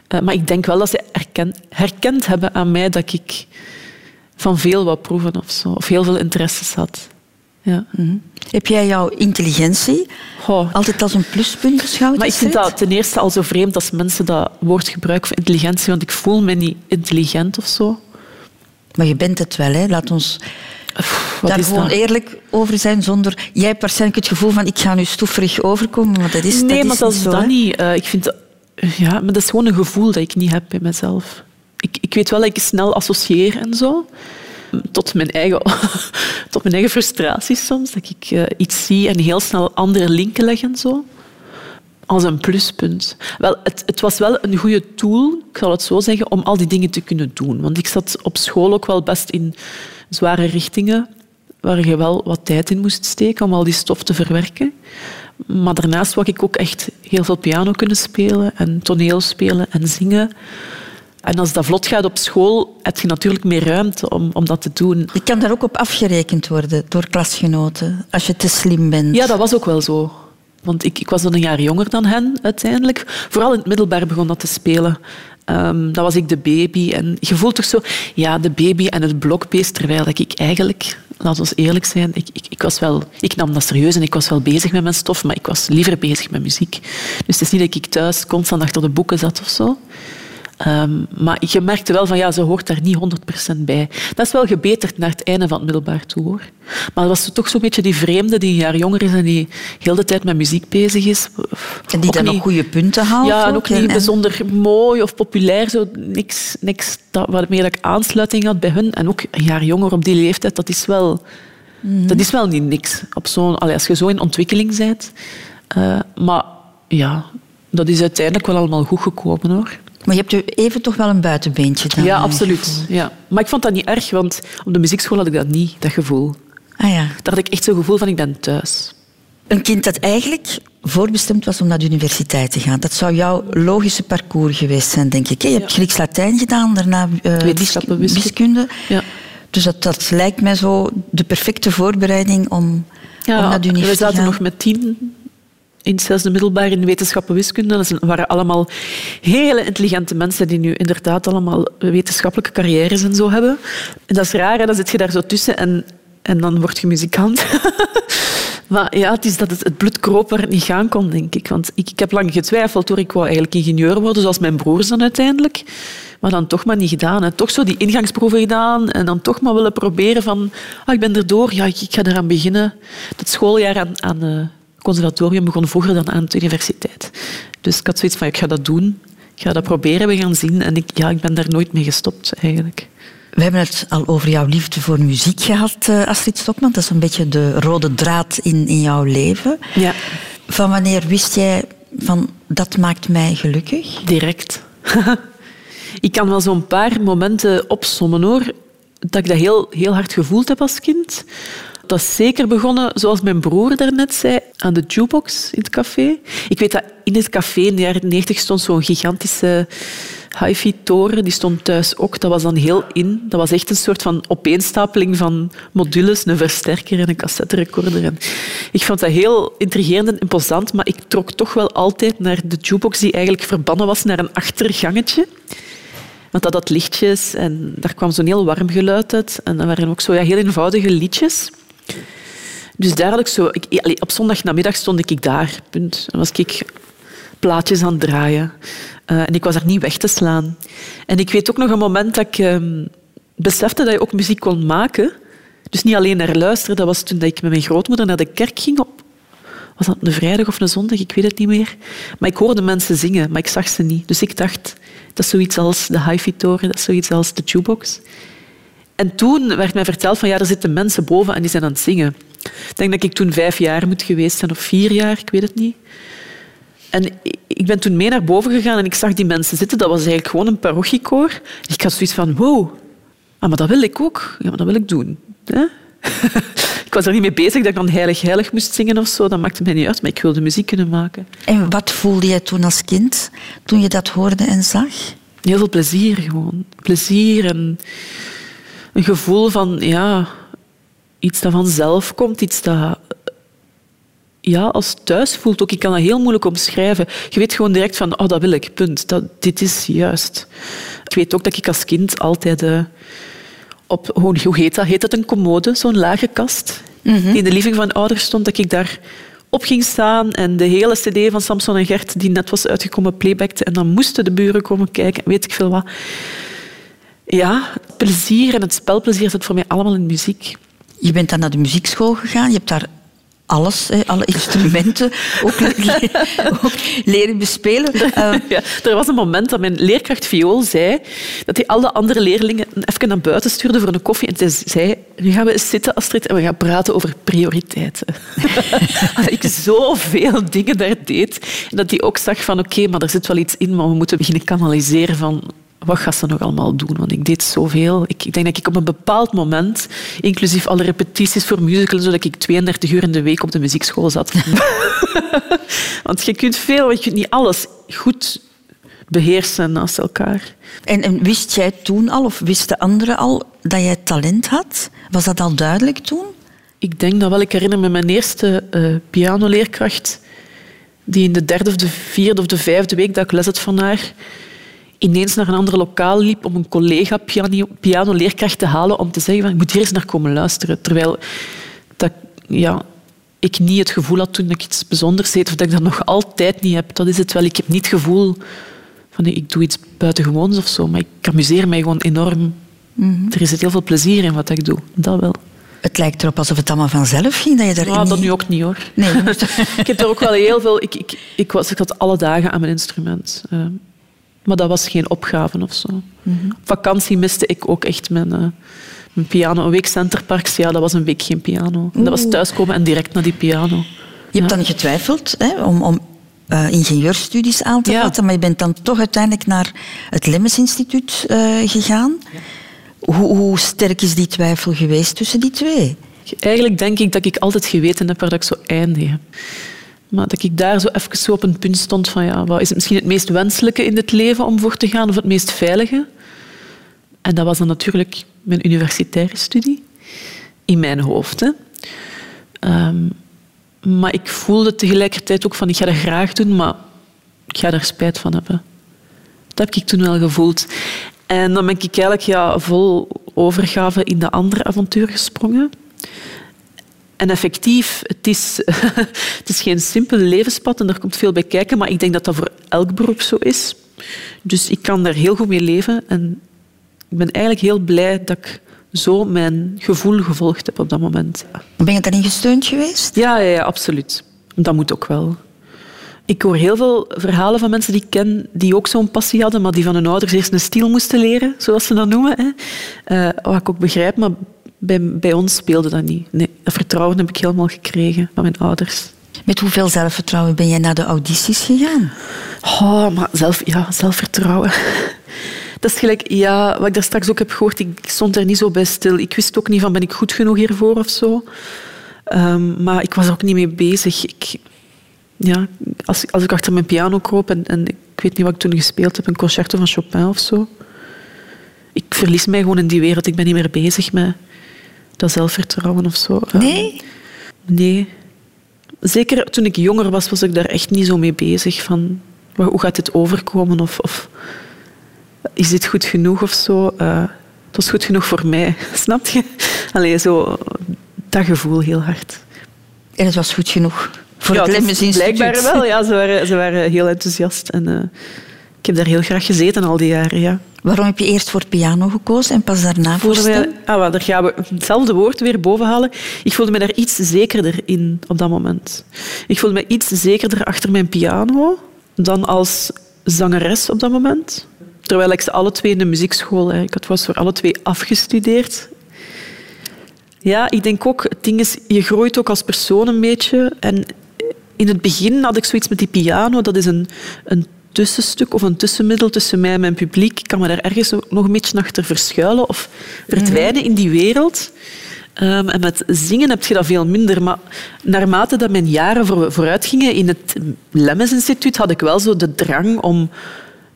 Eh, maar ik denk wel dat ze herken, herkend hebben aan mij dat ik van veel wou proeven of zo. Of heel veel interesses had. Ja. Heb jij jouw intelligentie altijd als een pluspunt beschouwd? Maar ik vind dat ten eerste al zo vreemd als mensen dat woord gebruiken voor intelligentie, want ik voel me niet intelligent of zo. Maar je bent het wel, hè? Laat ons Wat daar is gewoon dat? eerlijk over zijn zonder... Jij hebt waarschijnlijk het gevoel van ik ga nu stoeverig overkomen, maar dat is, Nee, dat is maar zo, dat hè. niet. Eh, ik vind ja, maar dat is gewoon een gevoel dat ik niet heb bij mezelf. Ik, ik weet wel dat ik snel associeer en zo. Tot mijn eigen, tot mijn eigen frustraties soms. Dat ik eh, iets zie en heel snel andere linken leg en zo. Als een pluspunt. Wel, het, het was wel een goede tool, ik zal het zo zeggen, om al die dingen te kunnen doen. Want ik zat op school ook wel best in zware richtingen waar je wel wat tijd in moest steken om al die stof te verwerken. Maar daarnaast wou ik ook echt heel veel piano kunnen spelen en toneel spelen en zingen. En als dat vlot gaat op school, heb je natuurlijk meer ruimte om, om dat te doen. Je kan daar ook op afgerekend worden door klasgenoten, als je te slim bent. Ja, dat was ook wel zo. Want ik, ik was dan een jaar jonger dan hen uiteindelijk. Vooral in het middelbaar begon dat te spelen. Um, dat was ik de baby. En je voelt toch zo, ja, de baby en het blokbeest. Terwijl ik eigenlijk, laten we eerlijk zijn, ik, ik, ik, was wel, ik nam dat serieus en ik was wel bezig met mijn stof, maar ik was liever bezig met muziek. Dus het is niet dat ik thuis constant achter de boeken zat of zo. Um, maar je merkte wel van ja, ze hoort daar niet 100% bij. Dat is wel gebeterd naar het einde van het middelbaar toe hoor. Maar dat was toch zo'n beetje die vreemde die een jaar jonger is en die heel de tijd met muziek bezig is. En die dan nog goede punten haalt. Ja, en ook niet bijzonder mooi of populair. Zo, niks, niks dat, waarmee ik aansluiting had bij hun. En ook een jaar jonger op die leeftijd, dat is wel, mm. dat is wel niet niks. Op zo'n, als je zo in ontwikkeling bent. Uh, maar ja, dat is uiteindelijk wel allemaal goed gekomen hoor. Maar je hebt even toch wel een buitenbeentje dan? Ja, absoluut. Ja. Maar ik vond dat niet erg, want op de muziekschool had ik dat niet, dat gevoel. Ah, ja. Daar had ik echt zo'n gevoel van, ik ben thuis. Een kind dat eigenlijk voorbestemd was om naar de universiteit te gaan. Dat zou jouw logische parcours geweest zijn, denk ik. Je hebt ja. Grieks-Latijn gedaan, daarna uh, wetenschappen, wiskunde. Ja. Dus dat, dat lijkt mij zo de perfecte voorbereiding om, ja, om naar de universiteit te gaan. We zaten nog met tien in het zesde middelbaar in wetenschappen wiskunde. Dat waren allemaal hele intelligente mensen die nu inderdaad allemaal wetenschappelijke carrières en zo hebben. En dat is raar, hè? dan zit je daar zo tussen en, en dan word je muzikant. maar ja, het is dat het, het bloed kroop waar het niet gaan kon, denk ik. Want ik, ik heb lang getwijfeld hoor. Ik wou eigenlijk ingenieur worden, zoals mijn broers dan uiteindelijk. Maar dan toch maar niet gedaan. En toch zo die ingangsproeven gedaan en dan toch maar willen proberen van ah, ik ben erdoor, ja, ik, ik ga eraan beginnen. Dat schooljaar aan, aan uh, conservatorium begon vroeger dan aan de universiteit. Dus ik had zoiets van, ik ga dat doen. Ik ga dat proberen, we gaan zien. En ik, ja, ik ben daar nooit mee gestopt, eigenlijk. We hebben het al over jouw liefde voor muziek gehad, eh, Astrid Stokman. Dat is een beetje de rode draad in, in jouw leven. Ja. Van wanneer wist jij van, dat maakt mij gelukkig? Direct. ik kan wel zo'n paar momenten opsommen, hoor. Dat ik dat heel, heel hard gevoeld heb als kind. Dat is zeker begonnen, zoals mijn broer daarnet zei, aan de jukebox in het café. Ik weet dat in het café in de jaren 90 stond zo'n gigantische hi-fi-toren. Die stond thuis ook. Dat was dan heel in. Dat was echt een soort van opeenstapeling van modules, een versterker en een cassetterecorder. En ik vond dat heel intrigerend en imposant, maar ik trok toch wel altijd naar de jukebox die eigenlijk verbannen was naar een achtergangetje. Want dat had lichtjes en daar kwam zo'n heel warm geluid uit. En dan waren ook zo ja, heel eenvoudige liedjes. Dus ik zo... Ik, op zondagnamiddag stond ik daar, punt. Dan was ik plaatjes aan het draaien. Uh, en ik was er niet weg te slaan. En ik weet ook nog een moment dat ik um, besefte dat je ook muziek kon maken. Dus niet alleen naar luisteren. Dat was toen dat ik met mijn grootmoeder naar de kerk ging. Op, was dat een vrijdag of een zondag? Ik weet het niet meer. Maar ik hoorde mensen zingen, maar ik zag ze niet. Dus ik dacht, dat is zoiets als de hi-fi-toren, dat is zoiets als de jukebox. En toen werd mij verteld van ja, er zitten mensen boven en die zijn aan het zingen. Ik denk dat ik toen vijf jaar moet geweest zijn, of vier jaar, ik weet het niet. En ik ben toen mee naar boven gegaan en ik zag die mensen zitten. Dat was eigenlijk gewoon een parochiekoor. Ik had zoiets van, wow, ah, maar dat wil ik ook. Ja, maar dat wil ik doen. ik was er niet mee bezig dat ik dan heilig heilig moest zingen of zo. Dat maakte mij niet uit, maar ik wilde muziek kunnen maken. En wat voelde jij toen als kind, toen je dat hoorde en zag? Heel veel plezier gewoon. Plezier en een gevoel van ja, iets dat vanzelf komt, iets dat ja, als thuis voelt ook. Ik kan dat heel moeilijk omschrijven. Je weet gewoon direct van, oh, dat wil ik, punt. Dat, dit is juist. Ik weet ook dat ik als kind altijd uh, op, hoe heet dat? Heet dat een commode, zo'n lage kast, die in de living van ouders stond, dat ik daar op ging staan en de hele cd van Samson en Gert, die net was uitgekomen, playbackte. En dan moesten de buren komen kijken, weet ik veel wat. Ja, plezier en het spelplezier zit voor mij allemaal in muziek. Je bent dan naar de muziekschool gegaan. Je hebt daar alles, alle instrumenten ook, ook leren bespelen. Uh, ja, er was een moment dat mijn leerkracht viool zei dat hij alle andere leerlingen even naar buiten stuurde voor een koffie. En ze zei, nu gaan we eens zitten, Astrid, en we gaan praten over prioriteiten. dat ik zoveel dingen daar deed. En dat hij ook zag van, oké, maar er zit wel iets in, maar we moeten beginnen kanaliseren van wat gaat ze nog allemaal doen? Want ik deed zoveel. Ik, ik denk dat ik op een bepaald moment, inclusief alle repetities voor musicals, zodat ik 32 uur in de week op de muziekschool zat. Want je kunt veel, maar je kunt niet alles goed beheersen naast elkaar. En, en wist jij toen al, of wisten anderen al, dat jij talent had? Was dat al duidelijk toen? Ik denk dat wel. Ik herinner me mijn eerste eh pianoleerkracht, die in de derde of de vierde of de vijfde week dat ik les had van haar, ineens naar een ander lokaal liep om een collega piano, pianoleerkracht te halen om te zeggen van, ik moet hier eens naar komen luisteren. Terwijl dat, ja, ik niet het gevoel had toen dat ik iets bijzonders deed, of dat ik dat nog altijd niet heb. Dat is het wel. Ik heb niet het gevoel van ik doe iets buitengewoons of zo, maar ik amuseer mij gewoon enorm. Er zit heel veel plezier in wat ik doe. Dat wel. Het lijkt erop alsof het allemaal vanzelf ging, dat je daar Ah, niet... dat nu ook niet hoor. Nee, ik heb er ook wel heel veel. Ik, ik, ik, was, ik had alle dagen aan mijn instrument. eh, maar dat was geen opgave of zo. Op vakantie miste ik ook echt mijn, eh, mijn piano. Een week Centerparks, ja, dat was een week geen piano. En dat was thuiskomen en direct naar die piano. Je hebt dan getwijfeld hè, om, om eh, ingenieurstudies aan te Ja. vatten, maar je bent dan toch uiteindelijk naar het Lemmens Instituut eh, gegaan. Hoe, hoe sterk is die twijfel geweest tussen die twee? Eigenlijk denk ik dat ik altijd geweten heb waar dat ik zou eindigen. Maar dat ik daar zo even zo op een punt stond van ja, wat is het misschien het meest wenselijke in het leven om voor te gaan of het meest veilige? En dat was dan natuurlijk mijn universitaire studie. In mijn hoofd. Hè. Ehm, maar ik voelde tegelijkertijd ook van ik ga dat graag doen, maar ik ga daar spijt van hebben. Dat heb ik toen wel gevoeld. En dan ben ik eigenlijk ja, vol overgave in de andere avontuur gesprongen. En effectief, het is, het is geen simpel levenspad en er komt veel bij kijken, maar ik denk dat dat voor elk beroep zo is. Dus ik kan daar heel goed mee leven en ik ben eigenlijk heel blij dat ik zo mijn gevoel gevolgd heb op dat moment. Ben je daarin gesteund geweest? Ja, ja, ja, absoluut. Dat moet ook wel. Ik hoor heel veel verhalen van mensen die ik ken die ook zo'n passie hadden, maar die van hun ouders eerst een stil moesten leren, zoals ze dat noemen. Hè. Eh, wat ik ook begrijp, maar bij, bij ons speelde dat niet. Nee, dat vertrouwen heb ik helemaal gekregen van mijn ouders. Met hoeveel zelfvertrouwen ben jij naar de audities gegaan? Oh, maar zelf, ja, zelfvertrouwen. Dat is gelijk, ja, wat ik daar straks ook heb gehoord, ik stond er niet zo bij stil. Ik wist ook niet van, ben ik goed genoeg hiervoor of zo. Ehm, maar ik was er ook niet mee bezig. Ik, ja, als, als ik achter mijn piano kroop en, en ik weet niet wat ik toen gespeeld heb, een concerto van Chopin of zo. Ik verlies mij gewoon in die wereld. Ik ben niet meer bezig met dat zelfvertrouwen of zo. Ehm, Nee? Nee. Zeker toen ik jonger was, was ik daar echt niet zo mee bezig. Van, hoe gaat dit overkomen? Of, of is dit goed genoeg of zo? Eh, het was goed genoeg voor mij, snap je? Allee, zo, dat gevoel heel hard. En het was goed genoeg voor Ja, het is Lemmens Instituut. Blijkbaar wel, ja. Ze waren, ze waren heel enthousiast. En, eh, ik heb daar heel graag gezeten al die jaren, ja. Waarom heb je eerst voor piano gekozen en pas daarna voor stem? ah, daar gaan we hetzelfde woord weer boven halen. Ik voelde me daar iets zekerder in op dat moment. Ik voelde me iets zekerder achter mijn piano dan als zangeres op dat moment. Terwijl ik ze alle twee in de muziekschool... hè, Ik was voor alle twee afgestudeerd. Ja, ik denk ook, het ding is, je groeit ook als persoon een beetje. En in het begin had ik zoiets met die piano. Dat is een, een tussenstuk of een tussenmiddel tussen mij en mijn publiek. Ik kan me daar ergens nog een beetje achter verschuilen of verdwijnen in die wereld. Ehm, en met zingen heb je dat veel minder. Maar naarmate dat mijn jaren voor, vooruit gingen in het Lemmens Instituut, had ik wel zo de drang om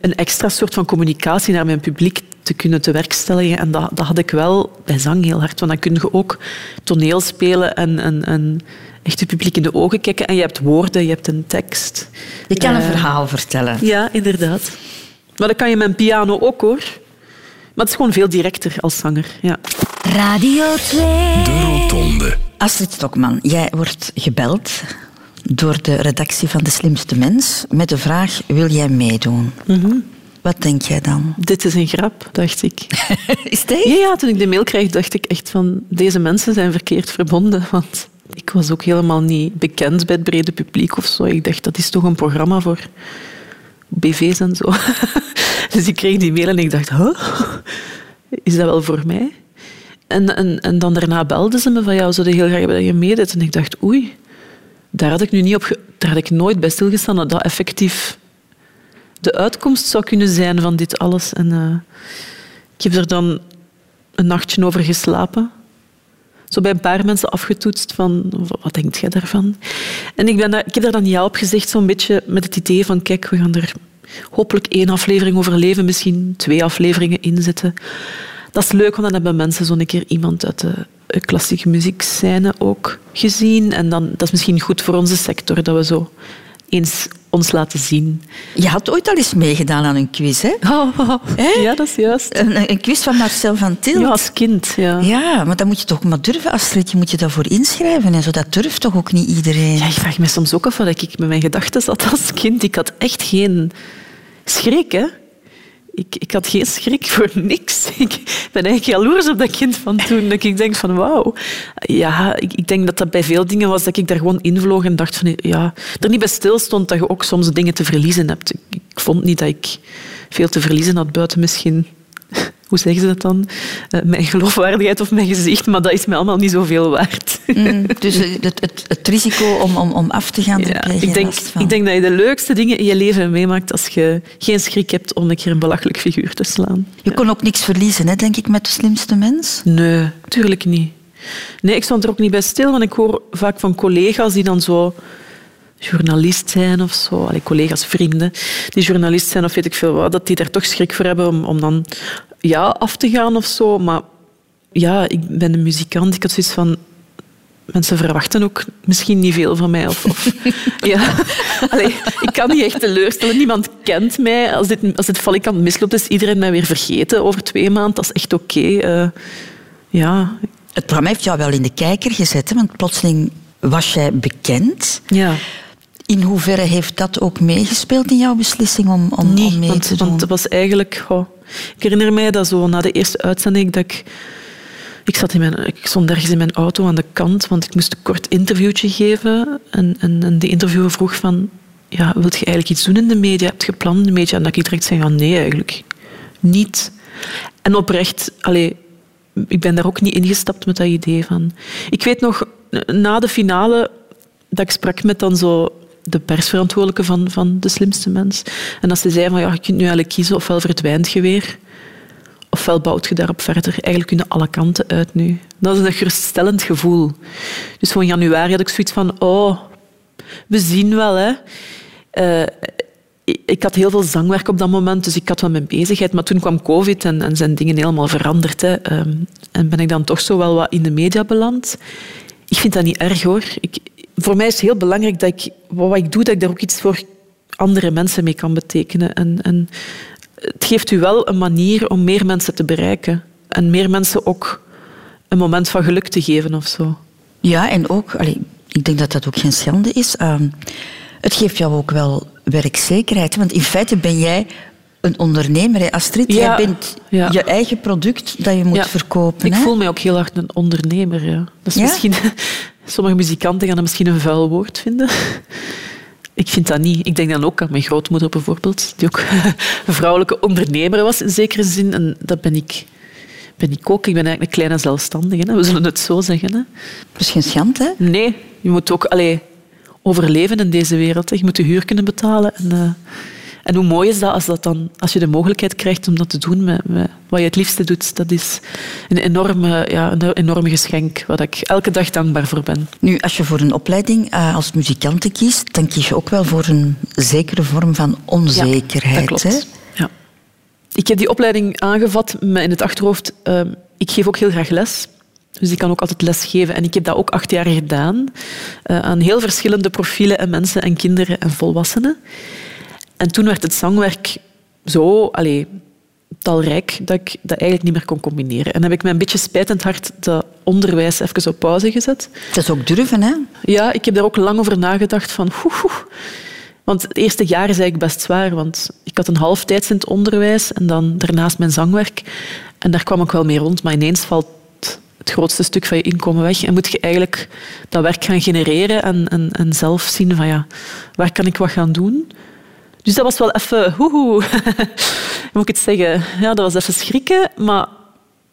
een extra soort van communicatie naar mijn publiek te kunnen te werkstelligen. En dat, dat had ik wel bij zang heel hard. Want dan kun je ook toneel spelen en, en, en echt het publiek in de ogen kijken. En je hebt woorden, je hebt een tekst. Je kan een Eh, verhaal vertellen. Ja, inderdaad. Maar dat kan je met een piano ook, hoor. Maar het is gewoon veel directer als zanger. Ja. Radio 2. De Rotonde. Astrid Stokman, jij wordt gebeld door de redactie van De Slimste Mens met de vraag, wil jij meedoen? Mhm. Wat denk jij dan? Dit is een grap, dacht ik. Is dat? Ja, ja, toen ik de mail kreeg, dacht ik echt van... Deze mensen zijn verkeerd verbonden. Want ik was ook helemaal niet bekend bij het brede publiek of zo. Ik dacht, dat is toch een programma voor BV's en zo. Dus ik kreeg die mail en ik dacht, is dat wel voor mij? En, en, en dan daarna belden ze me van, ja, we zouden heel graag dat je meedoet. En ik dacht, oei, daar had ik nu niet op... Daar had ik nooit bij stilgestaan dat dat effectief de uitkomst zou kunnen zijn van dit alles. En eh, ik heb er dan een nachtje over geslapen. Zo bij een paar mensen afgetoetst van, wat denkt jij daarvan? En ik, ben daar, ik heb daar dan ja op gezegd, zo'n beetje met het idee van, kijk, we gaan er hopelijk één aflevering over leven, misschien twee afleveringen inzetten. Dat is leuk, want dan hebben mensen zo'n keer iemand uit de klassieke muziekscène ook gezien. En dan, dat is misschien goed voor onze sector, dat we zo eens ons laten zien. Je had ooit al eens meegedaan aan een quiz, hè? Oh, ja, dat is juist. Een, een, quiz van Marcel van Til. Ja, als kind, ja. Ja, maar dan moet je toch maar durven, Astrid. Je moet je daarvoor inschrijven en zo. Dat durft toch ook niet iedereen? Ja, ik vraag me soms ook af wat ik met mijn gedachten zat als kind. Ik had echt geen schrik, hè ik, ik had geen schrik voor niks. Ik ben eigenlijk jaloers op dat kind van toen. Dat ik denk van wauw. Ja, ik, ik, denk dat dat bij veel dingen was dat ik daar gewoon invloog en dacht van ja, er niet bij stil stond dat je ook soms dingen te verliezen hebt. Ik vond niet dat ik veel te verliezen had buiten misschien hoe zeggen ze dat dan? Uh, mijn geloofwaardigheid of mijn gezicht, maar dat is mij allemaal niet zoveel waard. Mm, dus het, het, het, risico om, om, om af te gaan, ja, ik denk, ik denk dat je de leukste dingen in je leven meemaakt als je geen schrik hebt om een keer een belachelijk figuur te slaan. Je kon ook niks verliezen, hè, denk ik, met de slimste mens? Nee, tuurlijk niet. Nee, ik stond er ook niet bij stil, want ik hoor vaak van collega's die dan zo journalist zijn of zo, Allee, collega's, vrienden, die journalist zijn of weet ik veel wat, dat die daar toch schrik voor hebben om, om dan ja, af te gaan of zo. Maar ja, ik ben een muzikant. Ik had zoiets van... Mensen verwachten ook misschien niet veel van mij. Of, of ja. Allee, ik kan niet echt teleurstellen. Niemand kent mij. Als dit, als dit valikant misloopt, is iedereen mij weer vergeten over twee maanden. Dat is echt oké. Okay. Uh, ja. Het programma heeft jou wel in de kijker gezet, hè? want plotseling was jij bekend. Ja. In hoeverre heeft dat ook meegespeeld in jouw beslissing om, om, om mee want, te doen? Want het was eigenlijk... ik herinner mij dat zo na de eerste uitzending dat ik... Ik, zat in mijn, ik stond ergens in mijn auto aan de kant, want ik moest een kort interviewtje geven. En, en, en de interviewer vroeg van... Ja, wilt je eigenlijk iets doen in de media? Heb je plan in de media? En dat ik direct zei, ja, nee, eigenlijk niet. En oprecht, allee, ik ben daar ook niet ingestapt met dat idee van... Ik weet nog, na de finale, dat ik sprak met dan zo de persverantwoordelijke van, van De Slimste Mens. En als ze zei van ja, je kunt nu eigenlijk kiezen, ofwel verdwijnt je weer, ofwel bouwt je daarop verder. Eigenlijk kunnen alle kanten uit nu. Dat is een geruststellend gevoel. Dus van januari had ik zoiets van, oh, we zien wel, hè. Uh, ik had heel veel zangwerk op dat moment, dus ik had wel mijn bezigheid. Maar toen kwam COVID en, en zijn dingen helemaal veranderd. Hè. Um, en ben ik dan toch zo wel wat in de media beland. Ik vind dat niet erg, hoor. Ik, voor mij is het heel belangrijk dat ik wat ik doe, dat ik daar ook iets voor andere mensen mee kan betekenen. En, en het geeft u wel een manier om meer mensen te bereiken. En meer mensen ook een moment van geluk te geven of zo. Ja, en ook, allee, ik denk dat dat ook geen schande is. Uh, het geeft jou ook wel werkzekerheid. Want in feite ben jij een ondernemer, hè, Astrid. Ja, jij bent ja. je eigen product dat je moet Ja. verkopen. Ik hè? voel mij ook heel hard een ondernemer. Ja. Dat is misschien, sommige muzikanten gaan dat misschien een vuil woord vinden. Ik vind dat niet. Ik denk dan ook aan mijn grootmoeder bijvoorbeeld, die ook een vrouwelijke ondernemer was in zekere zin. En dat ben ik, ben ik ook. Ik ben eigenlijk een kleine zelfstandige. Hè. We zullen het zo zeggen. Hè. Dat is geen schande, hè? Nee, je moet ook allee, overleven in deze wereld. Hè. Je moet je huur kunnen betalen. En, eh, en hoe mooi is dat als, dat dan, als je de mogelijkheid krijgt om dat te doen met, met wat je het liefste doet. Dat is een enorme, ja, een enorm geschenk waar ik elke dag dankbaar voor ben. Nu, als je voor een opleiding eh, als muzikant kiest, dan kies je ook wel voor een zekere vorm van onzekerheid. dat klopt. Hè? Ja. Ik heb die opleiding aangevat met in het achterhoofd. eh, ik geef ook heel graag les. Dus ik kan ook altijd les geven. En ik heb dat ook acht jaar gedaan. eh, aan heel verschillende profielen en mensen en kinderen en volwassenen. En toen werd het zangwerk zo allee, talrijk dat ik dat eigenlijk niet meer kon combineren. En heb ik met een beetje spijtend hart dat onderwijs even op pauze gezet. Dat is ook durven, hè? Ja, ik heb daar ook lang over nagedacht. Van, oeh, oeh. Want het eerste jaar is eigenlijk best zwaar. Want ik had een halftijds in het onderwijs en dan daarnaast mijn zangwerk. En daar kwam ik wel mee rond. Maar ineens valt het grootste stuk van je inkomen weg. En moet je eigenlijk dat werk gaan genereren en, en, en zelf zien van ja, waar kan ik wat gaan doen. Dus dat was wel even... Hoehoe. Hoe moet ik het zeggen? Ja, dat was even schrikken, maar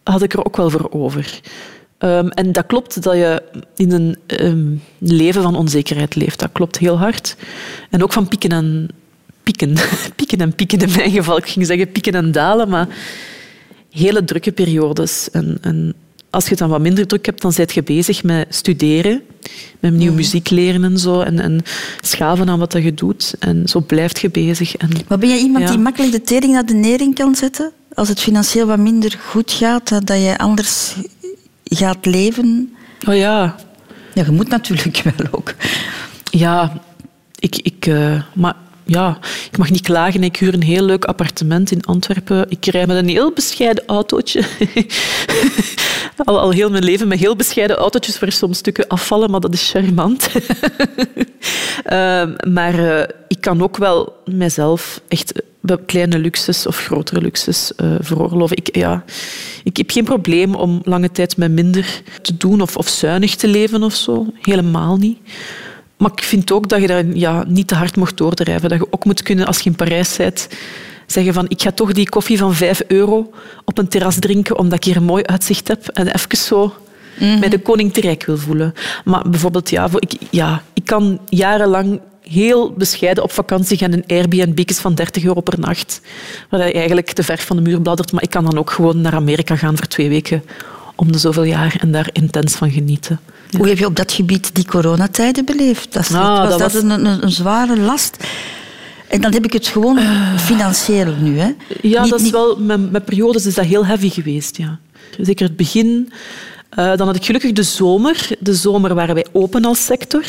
had ik er ook wel voor over. Ehm, en dat klopt dat je in een ehm, leven van onzekerheid leeft. Dat klopt heel hard. En ook van pieken en, pieken. pieken en pieken in mijn geval. Ik ging zeggen pieken en dalen, maar hele drukke periodes. En, en als je dan wat minder druk hebt, dan zit je bezig met studeren, met nieuwe Mhm. muziek leren en zo. En, en schaven aan wat dat je doet. En zo blijft je bezig. En, Maar ben jij iemand Ja. die makkelijk de tering naar de nering kan zetten? Als het financieel wat minder goed gaat, dat dat je anders gaat leven? oh ja, Ja, je moet natuurlijk wel ook. Ja, ik, ik, eh, maar ja, ik mag niet klagen. Ik huur een heel leuk appartement in Antwerpen. Ik rij met een heel bescheiden autootje. al, al heel mijn leven met heel bescheiden autootjes waar soms stukken afvallen, maar dat is charmant. Ehm, maar eh, ik kan ook wel mezelf echt eh, kleine luxes of grotere luxes eh, veroorloven. Ik, ja, ik heb geen probleem om lange tijd met minder te doen of, of zuinig te leven of zo. Helemaal niet. Maar ik vind ook dat je daar ja, niet te hard mocht doordrijven. Dat je ook moet kunnen, als je in Parijs bent, zeggen van ik ga toch die koffie van 5 euro op een terras drinken omdat ik hier een mooi uitzicht heb en even zo bij de koning te rijk wil voelen. Maar bijvoorbeeld, ja, ik, ja, ik kan jarenlang heel bescheiden op vakantie gaan in Airbnb's van 30 euro per nacht. Waar je eigenlijk te ver van de muur bladdert. Maar ik kan dan ook gewoon naar Amerika gaan voor twee weken om de zoveel jaar en daar intens van genieten. Hoe heb je op dat gebied die coronatijden beleefd? Astrid? Ah, was dat dat, was- Een, een, een zware last? En dan heb ik het gewoon financieel nu. Hè? Ja, Niet- dat is wel, met, met periodes is dat heel heavy geweest. Ja. Zeker het begin. Eh, dan had ik gelukkig de zomer. De zomer waren wij open als sector.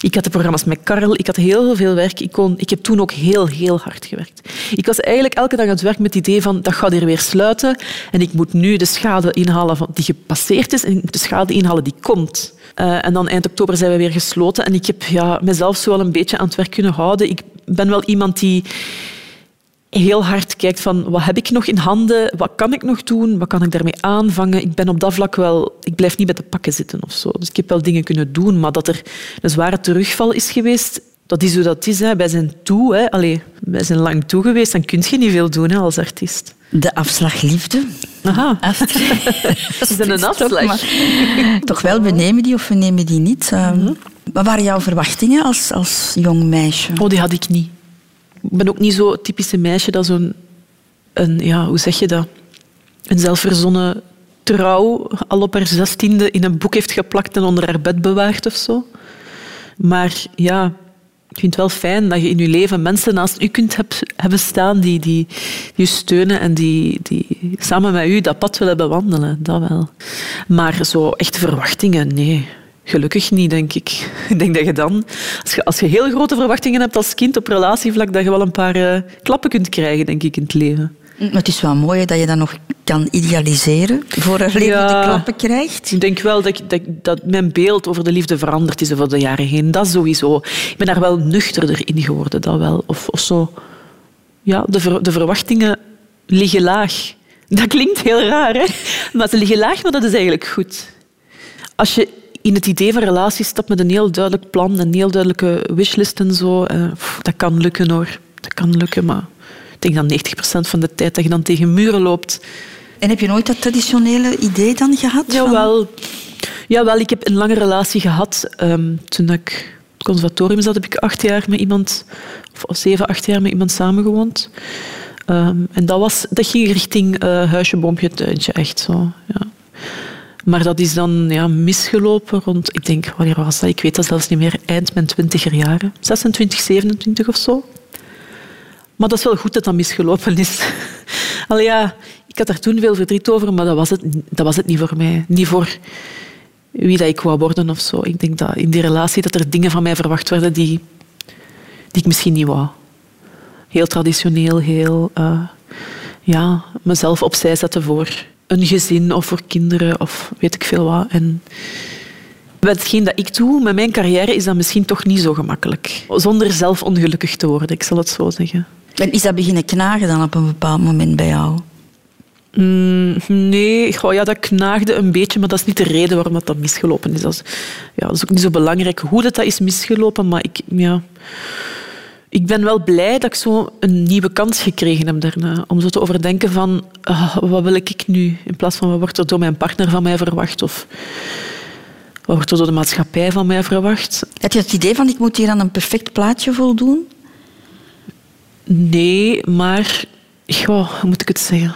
Ik had de programma's met Karel. Ik had heel veel werk. Ik, kon, ik heb toen ook heel, heel hard gewerkt. Ik was eigenlijk elke dag aan het werk met het idee van dat gaat hier weer sluiten. En ik moet nu de schade inhalen van, die gepasseerd is en ik moet de schade inhalen die komt. Eh, en dan eind oktober zijn we weer gesloten. En ik heb ja, mezelf zo wel een beetje aan het werk kunnen houden. Ik ben wel iemand die heel hard kijkt van wat heb ik nog in handen, wat kan ik nog doen, wat kan ik daarmee aanvangen. Ik ben op dat vlak wel... Ik blijf niet bij de pakken zitten of zo. Dus ik heb wel dingen kunnen doen, maar dat er een zware terugval is geweest, dat is hoe dat is. Hè. Wij zijn toe, hè. Allee, wij zijn lang toe geweest, dan kun je niet veel doen hè, als artiest. De afslag liefde. Aha. Astrid. Is dat een afslag? maar- Toch wel, we nemen die of we nemen die niet. Um, Wat waren jouw verwachtingen als, als jong meisje? Oh, die had ik niet. Ik ben ook niet zo typische meisje dat zo'n... Een, ja, hoe zeg je dat? Een zelfverzonnen trouw al op haar zestiende in een boek heeft geplakt en onder haar bed bewaart of zo. Maar ja, ik vind het wel fijn dat je in je leven mensen naast u kunt heb, hebben staan die, die, je steunen en die, die samen met u dat pad willen bewandelen. Dat wel. Maar zo echte verwachtingen, nee. Gelukkig niet, denk ik. Ik denk dat je dan, als je, als je heel grote verwachtingen hebt als kind op relatievlak, dat je wel een paar eh, klappen kunt krijgen, denk ik, in het leven. Maar het is wel mooi dat je dat nog kan idealiseren voor een leven Ja. de klappen krijgt. Ik denk wel dat, dat, dat mijn beeld over de liefde veranderd is over de jaren heen. Dat sowieso. Ik ben daar wel nuchterder in geworden, dat wel. Of, of zo. Ja, de, ver- de verwachtingen liggen laag. Dat klinkt heel raar, hè? Maar ze liggen laag, maar dat is eigenlijk goed. Als je in het idee van relatie stapt met een heel duidelijk plan, een heel duidelijke wishlist en zo, eh, pff, dat kan lukken hoor. Dat kan lukken, maar ik denk dan 90% van de tijd dat je dan tegen muren loopt. En heb je nooit dat traditionele idee dan gehad? van- Jawel. Jawel, ik heb een lange relatie gehad. Ehm, toen ik het conservatorium zat, heb ik acht jaar met iemand, of zeven, acht jaar met iemand samengewoond. Ehm, en dat, was, dat ging richting eh, huisje, boompje, tuintje, echt zo. Ja. Maar dat is dan ja, misgelopen rond, ik denk, wanneer was dat? Ik weet dat zelfs niet meer, eind mijn twintiger jaren. 26, 27 of zo. Maar dat is wel goed dat dat misgelopen is. Allee, ja, ik had daar toen veel verdriet over, maar dat was, het, dat was het niet voor mij. Niet voor wie dat ik wou worden of zo. Ik denk dat in die relatie dat er dingen van mij verwacht werden die, die ik misschien niet wou. Heel traditioneel, heel... eh, ja, mezelf opzij zetten voor een gezin of voor kinderen of weet ik veel wat. En met hetgeen dat ik doe, met mijn carrière, is dat misschien toch niet zo gemakkelijk. Zonder zelf ongelukkig te worden, ik zal het zo zeggen. En is dat beginnen knagen dan op een bepaald moment bij jou? Mm, nee, goh, ja, dat knaagde een beetje, maar dat is niet de reden waarom dat, dat misgelopen is. Dat is, ja, dat is ook niet zo belangrijk hoe dat, dat is misgelopen, maar ik, ja, ik ben wel blij dat ik zo een nieuwe kans gekregen heb daarna. Om zo te overdenken van, ah, wat wil ik nu? In plaats van, wat wordt er door mijn partner van mij verwacht? Of wat wordt er door de maatschappij van mij verwacht? Had je het idee van, ik moet hier aan een perfect plaatje voldoen? Nee, maar... Goh, hoe moet ik het zeggen?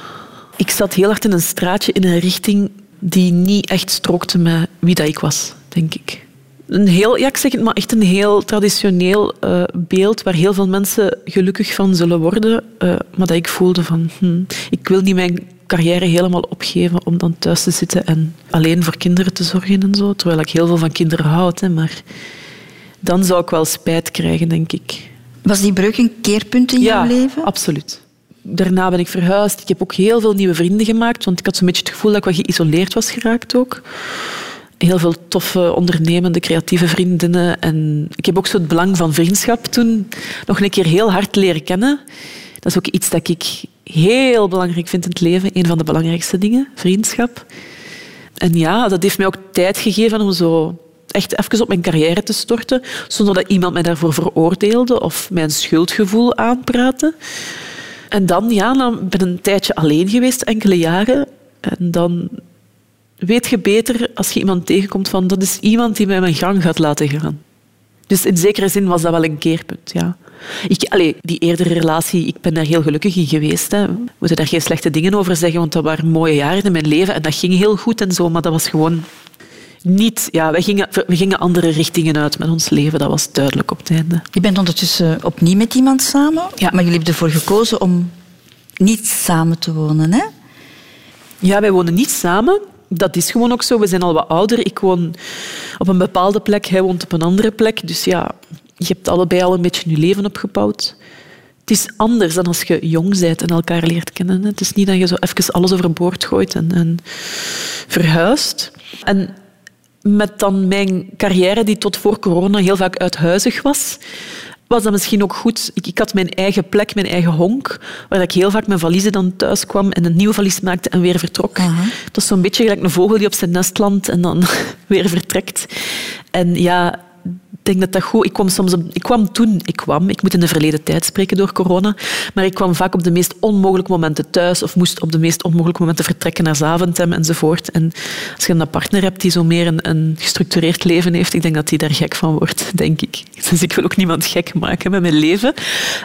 Ik zat heel hard in een straatje in een richting die niet echt strookte met wie dat ik was, denk ik. Een heel, ja, ik zeg het maar, echt een heel traditioneel eh, beeld waar heel veel mensen gelukkig van zullen worden. eh, maar dat ik voelde van, hm, ik wil niet mijn carrière helemaal opgeven om dan thuis te zitten en alleen voor kinderen te zorgen en zo. Terwijl ik heel veel van kinderen houd, hè, maar dan zou ik wel spijt krijgen, denk ik. Was die breuk een keerpunt in ja, jouw leven? absoluut. Daarna ben ik verhuisd. Ik heb ook heel veel nieuwe vrienden gemaakt, want ik had zo'n beetje het gevoel dat ik wat geïsoleerd was geraakt ook. Heel veel toffe, ondernemende, creatieve vriendinnen. En ik heb ook zo het belang van vriendschap toen nog een keer heel hard leren kennen. Dat is ook iets dat ik heel belangrijk vind in het leven. Een van de belangrijkste dingen, vriendschap. En ja, dat heeft mij ook tijd gegeven om zo echt even op mijn carrière te storten, zonder dat iemand mij daarvoor veroordeelde of mijn schuldgevoel aanpraatte. En dan, ja, dan ben ik een tijdje alleen geweest, enkele jaren. En dan weet je beter als je iemand tegenkomt van dat is iemand die mij mijn gang gaat laten gaan. Dus in zekere zin was dat wel een keerpunt, ja. Ik, allee, die eerdere relatie, ik ben daar heel gelukkig in geweest. Hè. We moeten daar geen slechte dingen over zeggen, want dat waren mooie jaren in mijn leven en dat ging heel goed en zo, maar dat was gewoon niet... Ja, we gingen, we gingen andere richtingen uit met ons leven, dat was duidelijk op het einde. Je bent ondertussen opnieuw met iemand samen, Ja. maar jullie hebben ervoor gekozen om niet samen te wonen, hè? Ja, wij wonen niet samen. Dat is gewoon ook zo. We zijn al wat ouder. Ik woon op een bepaalde plek, hij woont op een andere plek. Dus ja, je hebt allebei al een beetje je leven opgebouwd. Het is anders dan als je jong bent en elkaar leert kennen. Het is niet dat je zo even alles overboord gooit en, en verhuist. En met dan mijn carrière, die tot voor corona heel vaak uithuizig was, was dat misschien ook goed. Ik, ik had mijn eigen plek, mijn eigen honk, waar ik heel vaak mijn valiezen dan thuis kwam en een nieuwe valies maakte en weer vertrok. Dat is zo'n beetje gelijk een vogel die op zijn nest landt en dan weer vertrekt. En ja, denk dat dat goed... Ik kwam, soms op, ik kwam toen... Ik kwam, ik moet in de verleden tijd spreken door corona, maar ik kwam vaak op de meest onmogelijke momenten thuis of moest op de meest onmogelijke momenten vertrekken naar Zaventem enzovoort. En als je een partner hebt die zo meer een, een gestructureerd leven heeft, ik denk dat die daar gek van wordt, denk ik. Dus ik wil ook niemand gek maken met mijn leven.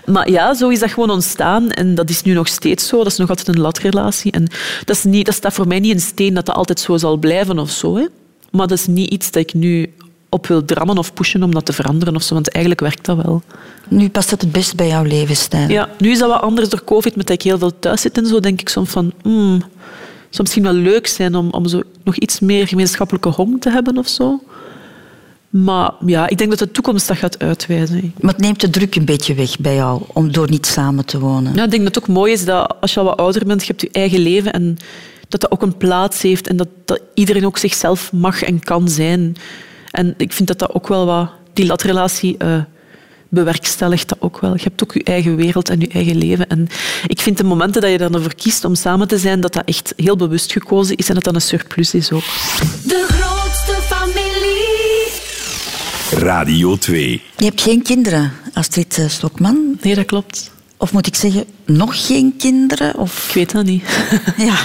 Maar ja, zo is dat gewoon ontstaan en dat is nu nog steeds zo. Dat is nog altijd een latrelatie. En dat, is niet, dat staat voor mij niet in steen dat dat altijd zo zal blijven of zo. Hè. Maar dat is niet iets dat ik nu op wil drammen of pushen om dat te veranderen of zo, want eigenlijk werkt dat wel. Nu past dat het best bij jouw levensstijl. Ja, nu is dat wat anders door COVID, met dat ik heel veel thuis zit en zo, denk ik soms van, het zou misschien wel leuk zijn om, om zo nog iets meer gemeenschappelijke hong te hebben of zo. Maar ja, ik denk dat de toekomst dat gaat uitwijzen. Maar het neemt de druk een beetje weg bij jou om door niet samen te wonen. Ja, ik denk dat het ook mooi is dat als je al wat ouder bent, je hebt je eigen leven en dat dat ook een plaats heeft en dat, dat iedereen ook zichzelf mag en kan zijn. En ik vind dat dat ook wel wat... Die latrelatie eh bewerkstelligt dat ook wel. Je hebt ook je eigen wereld en je eigen leven. En ik vind de momenten dat je dan ervoor kiest om samen te zijn, dat dat echt heel bewust gekozen is en dat dat een surplus is ook. De grootste familie. Radio 2. Je hebt geen kinderen, Astrid eh, Stokman. Nee, dat klopt. Of moet ik zeggen, nog geen kinderen? Of... Ik weet dat niet. Ja.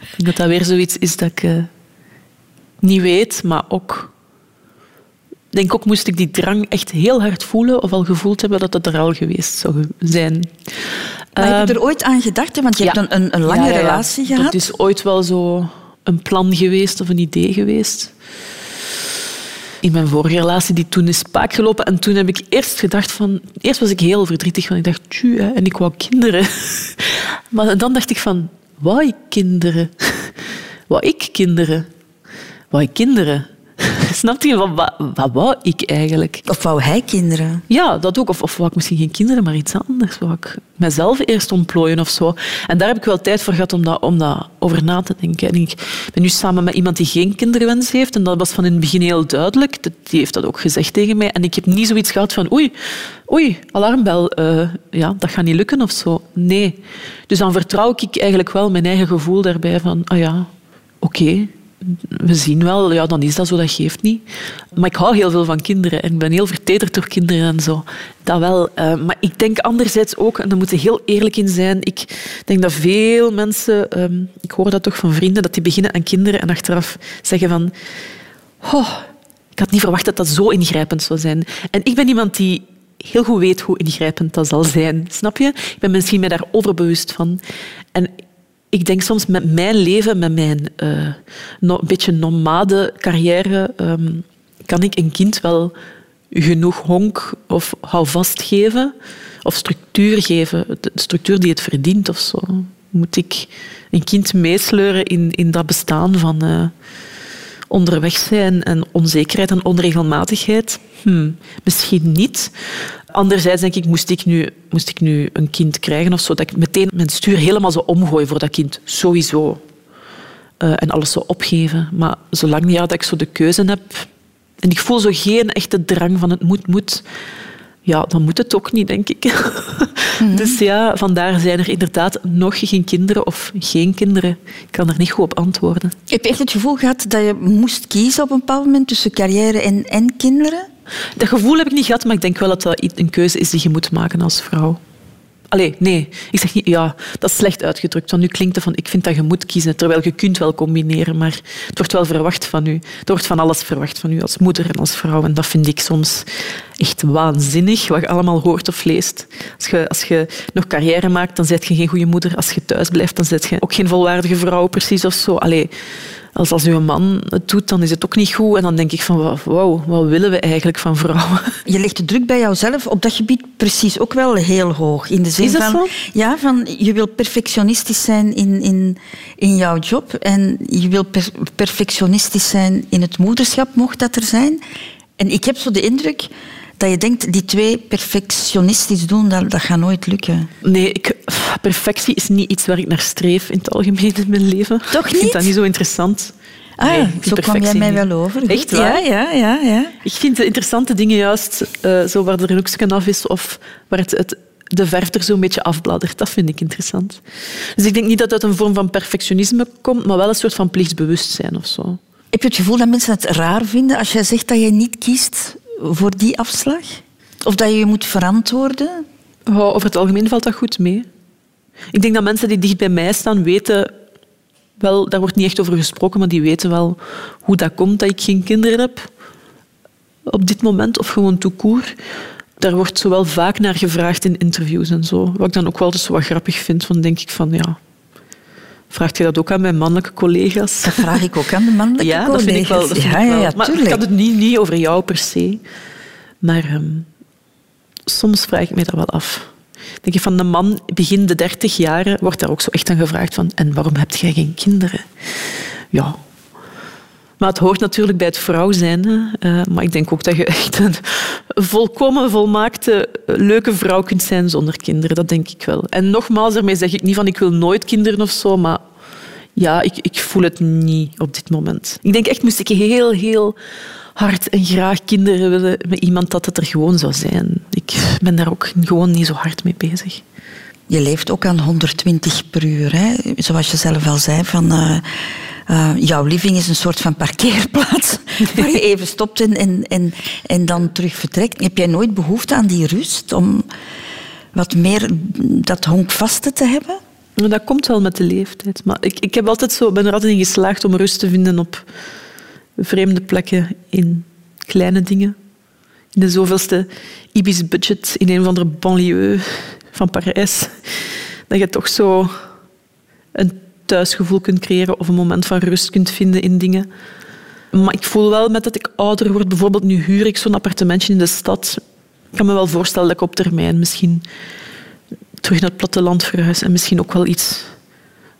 Ik denk dat dat weer zoiets is dat ik eh, niet weet, maar ook... Ik denk ook, moest ik die drang echt heel hard voelen of al gevoeld hebben dat het er al geweest zou zijn. Maar heb je Ehm, er ooit aan gedacht? hè? Want je ja. hebt een, een, lange Ja, ja, ja. relatie gehad. Dat is ooit wel zo een plan geweest of een idee geweest. In mijn vorige relatie, die toen is spaak gelopen. En toen heb ik eerst gedacht van... Eerst was ik heel verdrietig, want ik dacht, tju, hè, en ik wou kinderen. Maar dan dacht ik van, wou ik kinderen? Wou ik kinderen? Wou ik kinderen? Snap je? Wat, wat, wat wou ik eigenlijk? Of wou hij kinderen? Ja, dat ook. Of, of wou ik misschien geen kinderen, maar iets anders. Wou ik mezelf eerst ontplooien of zo. En daar heb ik wel tijd voor gehad om, dat, om dat over na te denken. En ik ben nu samen met iemand die geen kinderwens heeft. En dat was van in het begin heel duidelijk. Die heeft dat ook gezegd tegen mij. En ik heb niet zoiets gehad van... Oei, oei alarmbel. eh, ja, dat gaat niet lukken of zo. Nee. Dus dan vertrouw ik eigenlijk wel mijn eigen gevoel daarbij van... Ah ja, oké we zien wel, ja, dan is dat zo, dat geeft niet. Maar ik hou heel veel van kinderen en ik ben heel vertederd door kinderen en zo. Dat wel. Eh, maar ik denk anderzijds ook, en daar moeten we heel eerlijk in zijn, ik denk dat veel mensen, ehm, ik hoor dat toch van vrienden, dat die beginnen aan kinderen en achteraf zeggen van... Oh, ik had niet verwacht dat dat zo ingrijpend zou zijn. En ik ben iemand die heel goed weet hoe ingrijpend dat zal zijn. Snap je? Ik ben misschien mij daar overbewust van. En ik denk soms met mijn leven, met mijn uh, beetje nomade carrière, um, kan ik een kind wel genoeg honk of houvast geven of structuur geven, de structuur die het verdient of zo. Moet ik een kind meesleuren in, in dat bestaan van uh, onderweg zijn en onzekerheid en onregelmatigheid? Hm, misschien niet. Anderzijds denk ik, moest ik, nu, moest ik nu een kind krijgen of zo, dat ik meteen mijn stuur helemaal zo omgooi voor dat kind. Sowieso. Uh, en alles zo opgeven. Maar zolang ja, dat ik zo de keuze heb... En ik voel zo geen echte drang van het moet, moet ja, dan moet het ook niet, denk ik. Mm. Dus ja, vandaar zijn er inderdaad nog geen kinderen of geen kinderen. Ik kan er niet goed op antwoorden. Heb je echt het gevoel gehad dat je moest kiezen op een bepaald moment tussen carrière en, en kinderen? Dat gevoel heb ik niet gehad, maar ik denk wel dat dat een keuze is die je moet maken als vrouw. Allee, nee. Ik zeg niet, ja, dat is slecht uitgedrukt. Want nu klinkt het van, ik vind dat je moet kiezen, terwijl je kunt wel combineren, maar het wordt wel verwacht van u. Er wordt van alles verwacht van u als moeder en als vrouw. En dat vind ik soms echt waanzinnig, wat je allemaal hoort of leest. Als je, als je nog carrière maakt, dan zet je geen goede moeder. Als je thuis blijft, dan zet je ook geen volwaardige vrouw, precies of zo. Allee, als, als uw man het doet, dan is het ook niet goed. En dan denk ik van, wauw, wat willen we eigenlijk van vrouwen? Je legt de druk bij jouzelf op dat gebied precies ook wel heel hoog. In de zin is dat van, zo? Ja, van je wil perfectionistisch zijn in, in, in jouw job. En je wil per, perfectionistisch zijn in het moederschap, mocht dat er zijn. En ik heb zo de indruk dat je denkt, die twee perfectionistisch doen, dat, dat gaat nooit lukken. Nee, ik, perfectie is niet iets waar ik naar streef in het algemeen in mijn leven. Toch Ik vind niet? dat niet zo interessant. Ah, Nee, zo kwam jij mij niet. wel over. Goed, Echt waar? Ja, ja, ja. ja. Ik vind de interessante dingen juist eh, zo waar er een hoekje af is of waar het, het, de verf er zo'n beetje afbladdert. Dat vind ik interessant. Dus ik denk niet dat het uit een vorm van perfectionisme komt, maar wel een soort van plichtsbewustzijn of zo. Heb je het gevoel dat mensen het raar vinden als jij zegt dat je niet kiest voor die afslag? Of dat je je moet verantwoorden? Oh, over het algemeen valt dat goed mee. Ik denk dat mensen die dicht bij mij staan weten wel, daar wordt niet echt over gesproken, maar die weten wel hoe dat komt dat ik geen kinderen heb op dit moment, of gewoon court. Daar wordt zo wel vaak naar gevraagd in interviews en zo. Wat ik dan ook wel eens wat grappig vind, van denk ik van ja, vraagt je dat ook aan mijn mannelijke collega's? Dat vraag ik ook aan de mannelijke Ja, dat vind ik wel. Dat vind ja, ik ja, wel. ja, maar ik had het niet, niet over jou per se. Maar ehm, soms vraag ik me dat wel af. Denk je van de man begin de dertig jaren wordt daar ook zo echt aan gevraagd van en waarom heb jij geen kinderen? Ja. Maar het hoort natuurlijk bij het vrouw zijn. Eh, maar ik denk ook dat je echt een volkomen volmaakte, leuke vrouw kunt zijn zonder kinderen. Dat denk ik wel. En nogmaals, daarmee zeg ik niet van ik wil nooit kinderen of zo, maar ja, ik, ik voel het niet op dit moment. Ik denk echt, moest ik heel, heel hard en graag kinderen willen met iemand dat het er gewoon zou zijn. Ik ben daar ook gewoon niet zo hard mee bezig. Je leeft ook aan 120 per uur. Hè? Zoals je zelf al zei, van, eh, eh, jouw living is een soort van parkeerplaats waar je even stopt en, en, en, en dan terug vertrekt. Heb jij nooit behoefte aan die rust om wat meer dat honkvaste te hebben? Maar dat komt wel met de leeftijd. Maar ik, ik heb altijd zo, ben er altijd in geslaagd om rust te vinden op vreemde plekken in kleine dingen. In de zoveelste Ibis budget in een of andere banlieue van Parijs. Dat je toch zo een thuisgevoel kunt creëren of een moment van rust kunt vinden in dingen. Maar ik voel wel met dat ik ouder word, bijvoorbeeld nu huur ik zo'n appartementje in de stad. Ik kan me wel voorstellen dat ik op termijn misschien terug naar het platteland verhuis en misschien ook wel iets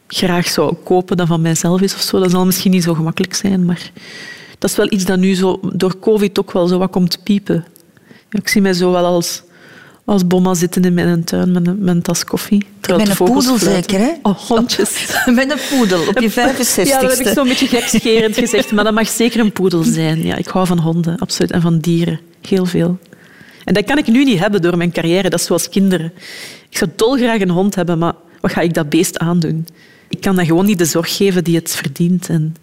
graag zou kopen dat van mijzelf is of zo. Dat zal misschien niet zo gemakkelijk zijn, maar dat is wel iets dat nu zo door covid ook wel zo wat komt piepen. Ik zie mij zo wel als, als bomma zitten in mijn tuin met een, met een tas koffie. terwijl Met een poedel zeker, hè? Oh, hondjes. Met een poedel op je 65ste. Ja, dat heb ik zo'n beetje gekscherend gezegd. Maar dat mag zeker een poedel zijn. Ja, ik hou van honden, absoluut. En van dieren. Heel veel. En dat kan ik nu niet hebben door mijn carrière. Dat is zoals kinderen. Ik zou dolgraag een hond hebben, maar wat ga ik dat beest aandoen? Ik kan dat gewoon niet de zorg geven die het verdient. En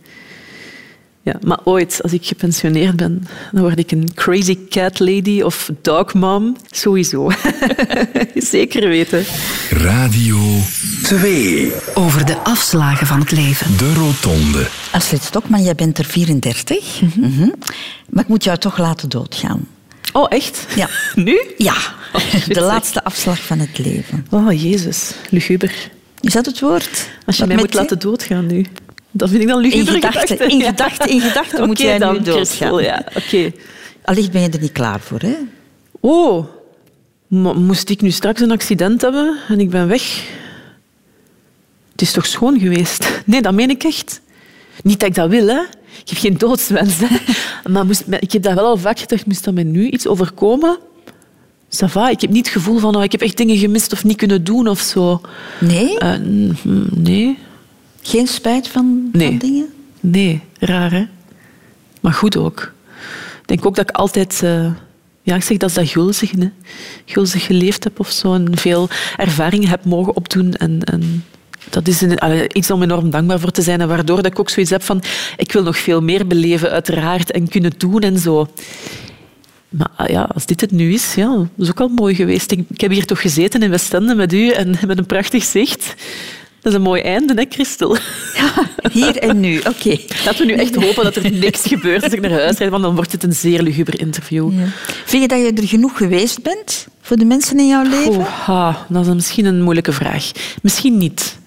ja, maar ooit, als ik gepensioneerd ben, dan word ik een crazy cat lady of dog mom. Sowieso. Zeker weten. Radio 2. Over de afslagen van het leven. De Rotonde. Astrid Stokman, jij bent er 34. Mhm. Maar ik moet jou toch laten doodgaan. Oh, echt? Ja. Nu? Ja, shit, de laatste afslag van het leven. Oh, jezus. Luguber. Is dat het woord? Als je Wat mij moet laten doodgaan nu. Dat vind ik dan In gedachten, in gedachten, in gedachten moet jij dan, nu doodgaan. Ja. Oké. Allicht ben je er niet klaar voor, hè? Oh, moest ik nu straks een accident hebben en ik ben weg? Het is toch schoon geweest? Nee, dat meen ik echt. Niet dat ik dat wil, hè. Ik heb geen doodswens, hè. Maar moest, ik heb dat wel al vaak gedacht, moest dat mij nu iets overkomen? Ça va, ik heb niet het gevoel van, oh, ik heb echt dingen gemist of niet kunnen doen of zo. Nee? Eh, nee. Geen spijt van, Nee. van dingen? Nee, raar hè. Maar goed ook. Ik denk ook dat ik altijd... eh, ja, ik zeg dat is dat gulzig, hè. Gulzig geleefd heb of zo. En veel ervaringen heb mogen opdoen. En, en dat is een, allee, iets om enorm dankbaar voor te zijn. En waardoor dat ik ook zoiets heb van... Ik wil nog veel meer beleven, uiteraard. En kunnen doen en zo. Maar ah, ja, als dit het nu is, ja, dat is ook al mooi geweest. Ik, ik heb hier toch gezeten in Westende met u en met een prachtig zicht. Dat is een mooi einde, hè, Christel? Hier en nu, oké. Laten we nu echt hopen dat er niks gebeurt als ik naar huis rijd, want dan wordt het een zeer luguber interview. Ja. Vind je dat je er genoeg geweest bent voor de mensen in jouw leven? Ah, dat is misschien een moeilijke vraag. Misschien niet.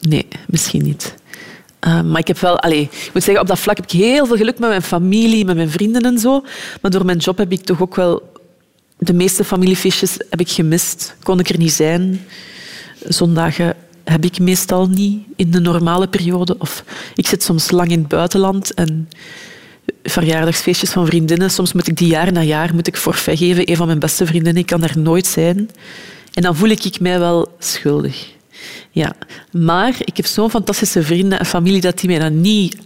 Nee, misschien niet. Eh, maar ik heb wel, allee, ik moet zeggen, op dat vlak heb ik heel veel geluk met mijn familie, met mijn vrienden en zo. Maar door mijn job heb ik toch ook wel de meeste familiefeestjes heb ik gemist. Kon ik er niet zijn. Zondagen heb ik meestal niet in de normale periode. Of ik zit soms lang in het buitenland en verjaardagsfeestjes van vriendinnen. Soms moet ik die jaar na jaar moet ik forfait geven. Een van mijn beste vriendinnen, ik kan daar nooit zijn. En dan voel ik ik mij wel schuldig. Ja. Maar ik heb zo'n fantastische vrienden en familie dat die mij dat niet,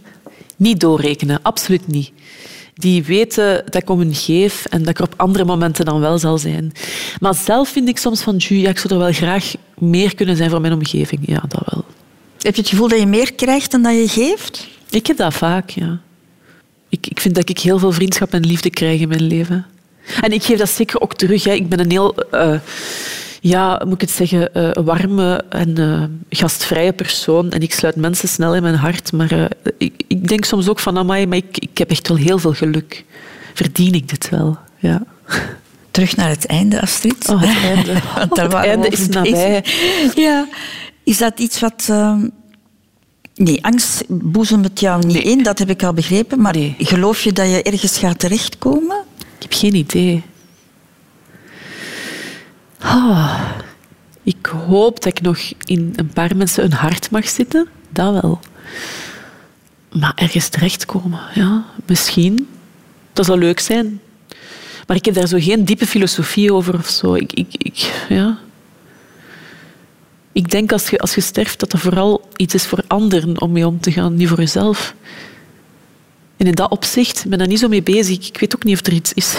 niet doorrekenen. Absoluut niet. Die weten dat ik om hen geef en dat ik er op andere momenten dan wel zal zijn. Maar zelf vind ik soms van, "Tju, ja, ik zou er wel graag meer kunnen zijn voor mijn omgeving. Ja, dat wel. Heb je het gevoel dat je meer krijgt dan dat je geeft? Ik heb dat vaak, ja. Ik, ik vind dat ik heel veel vriendschap en liefde krijg in mijn leven. En ik geef dat zeker ook terug. Hè. Ik ben een heel, eh, ja, moet ik het zeggen, eh, warme en eh, gastvrije persoon. En ik sluit mensen snel in mijn hart. Maar eh, ik, ik denk soms ook van, amai, maar ik, ik heb echt wel heel veel geluk. Verdien ik dit wel, ja. Terug naar het einde, Astrid. Oh, het einde. Want daar Het einde is nabij. Ja. Is dat iets wat... ehm, Nee, angst boezemt het jou niet in, dat heb ik al begrepen. Maar Nee. geloof je dat je ergens gaat terechtkomen? Ik heb geen idee. Ah, ik hoop dat ik nog in een paar mensen een hart mag zitten. Dat wel. Maar ergens terechtkomen, ja, misschien. Dat zou leuk zijn. Maar ik heb daar zo geen diepe filosofie over of zo. Ik, ik, ik, ja. ik denk als je, als je sterft dat dat vooral iets is voor anderen om mee om te gaan, niet voor jezelf. In dat opzicht ben ik niet zo mee bezig. Ik weet ook niet of er iets is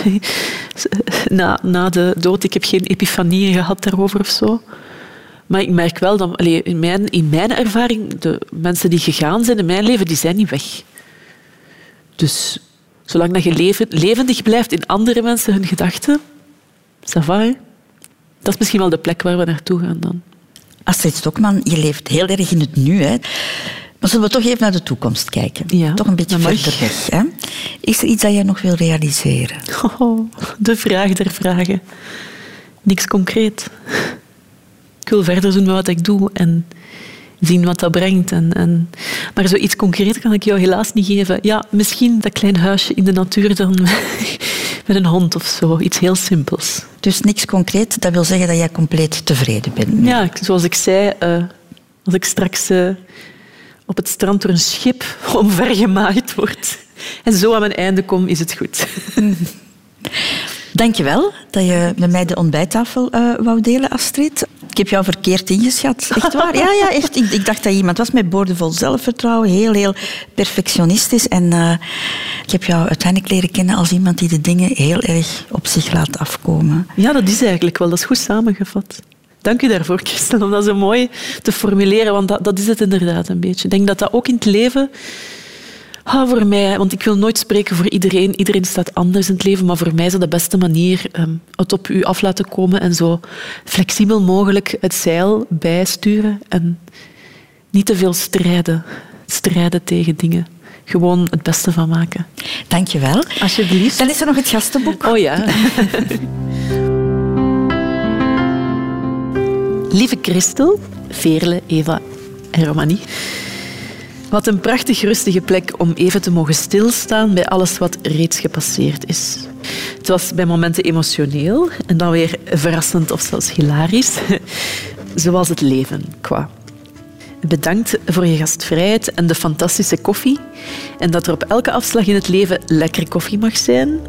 na, na de dood. Ik heb geen epifanieën gehad daarover of zo. Maar ik merk wel dat allee, in, mijn, in mijn ervaring, de mensen die gegaan zijn in mijn leven, die zijn niet weg. Dus zolang dat je leven, levendig blijft in andere mensen hun gedachten, ça dat is misschien wel de plek waar we naartoe gaan dan. Astrid Stokman, je leeft heel erg in het nu. Hè? Maar zullen we toch even naar de toekomst kijken? Ja, toch een beetje verder weg. Hè? Is er iets dat jij nog wil realiseren? Oh, de vraag der vragen. Niks concreet. Ik wil verder doen met wat ik doe en zien wat dat brengt. En, en... Maar zoiets concreet kan ik jou helaas niet geven. Ja, misschien dat klein huisje in de natuur dan met een hond of zo. Iets heel simpels. Dus niks concreet, dat wil zeggen dat jij compleet tevreden bent. nu. Ja, zoals ik zei, eh, als ik straks eh, op het strand door een schip omvergemaaid word en zo aan mijn einde kom, is het goed. Dank je wel dat je met mij de ontbijttafel eh, wou delen, Astrid. Ik heb jou verkeerd ingeschat. Echt waar? Ja, ja, echt. Ik, ik dacht dat je iemand was met boordevol zelfvertrouwen. Heel, heel perfectionistisch. En eh, ik heb jou uiteindelijk leren kennen als iemand die de dingen heel erg op zich laat afkomen. Ja, dat is eigenlijk wel. Dat is goed samengevat. Dank u daarvoor, Christel, om dat zo mooi te formuleren, want dat, dat is het inderdaad een beetje. Ik denk dat dat ook in het leven... Ah, voor mij, want ik wil nooit spreken voor iedereen. Iedereen staat anders in het leven, maar voor mij is dat de beste manier ehm, het op u af laten komen en zo flexibel mogelijk het zeil bijsturen en niet te veel strijden. Strijden tegen dingen. gewoon het beste van maken. Dankjewel. Alsjeblieft. Dan is er nog het gastenboek. Oh ja. Lieve Christel, Veerle, Eva en Romanie. Wat een prachtig rustige plek om even te mogen stilstaan bij alles wat reeds gepasseerd is. Het was bij momenten emotioneel en dan weer verrassend of zelfs hilarisch. Zoals het leven, qua. Bedankt voor je gastvrijheid en de fantastische koffie. En dat er op elke afslag in het leven lekker koffie mag zijn.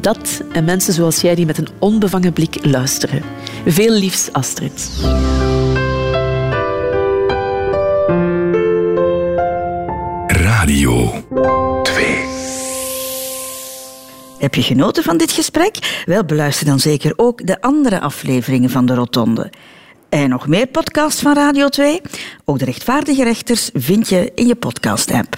Dat en mensen zoals jij die met een onbevangen blik luisteren. Veel liefs, Astrid. Radio 2. Heb je genoten van dit gesprek? Wel, beluister dan zeker ook de andere afleveringen van de Rotonde. En nog meer podcasts van Radio 2? Ook de rechtvaardige rechters vind je in je podcast-app.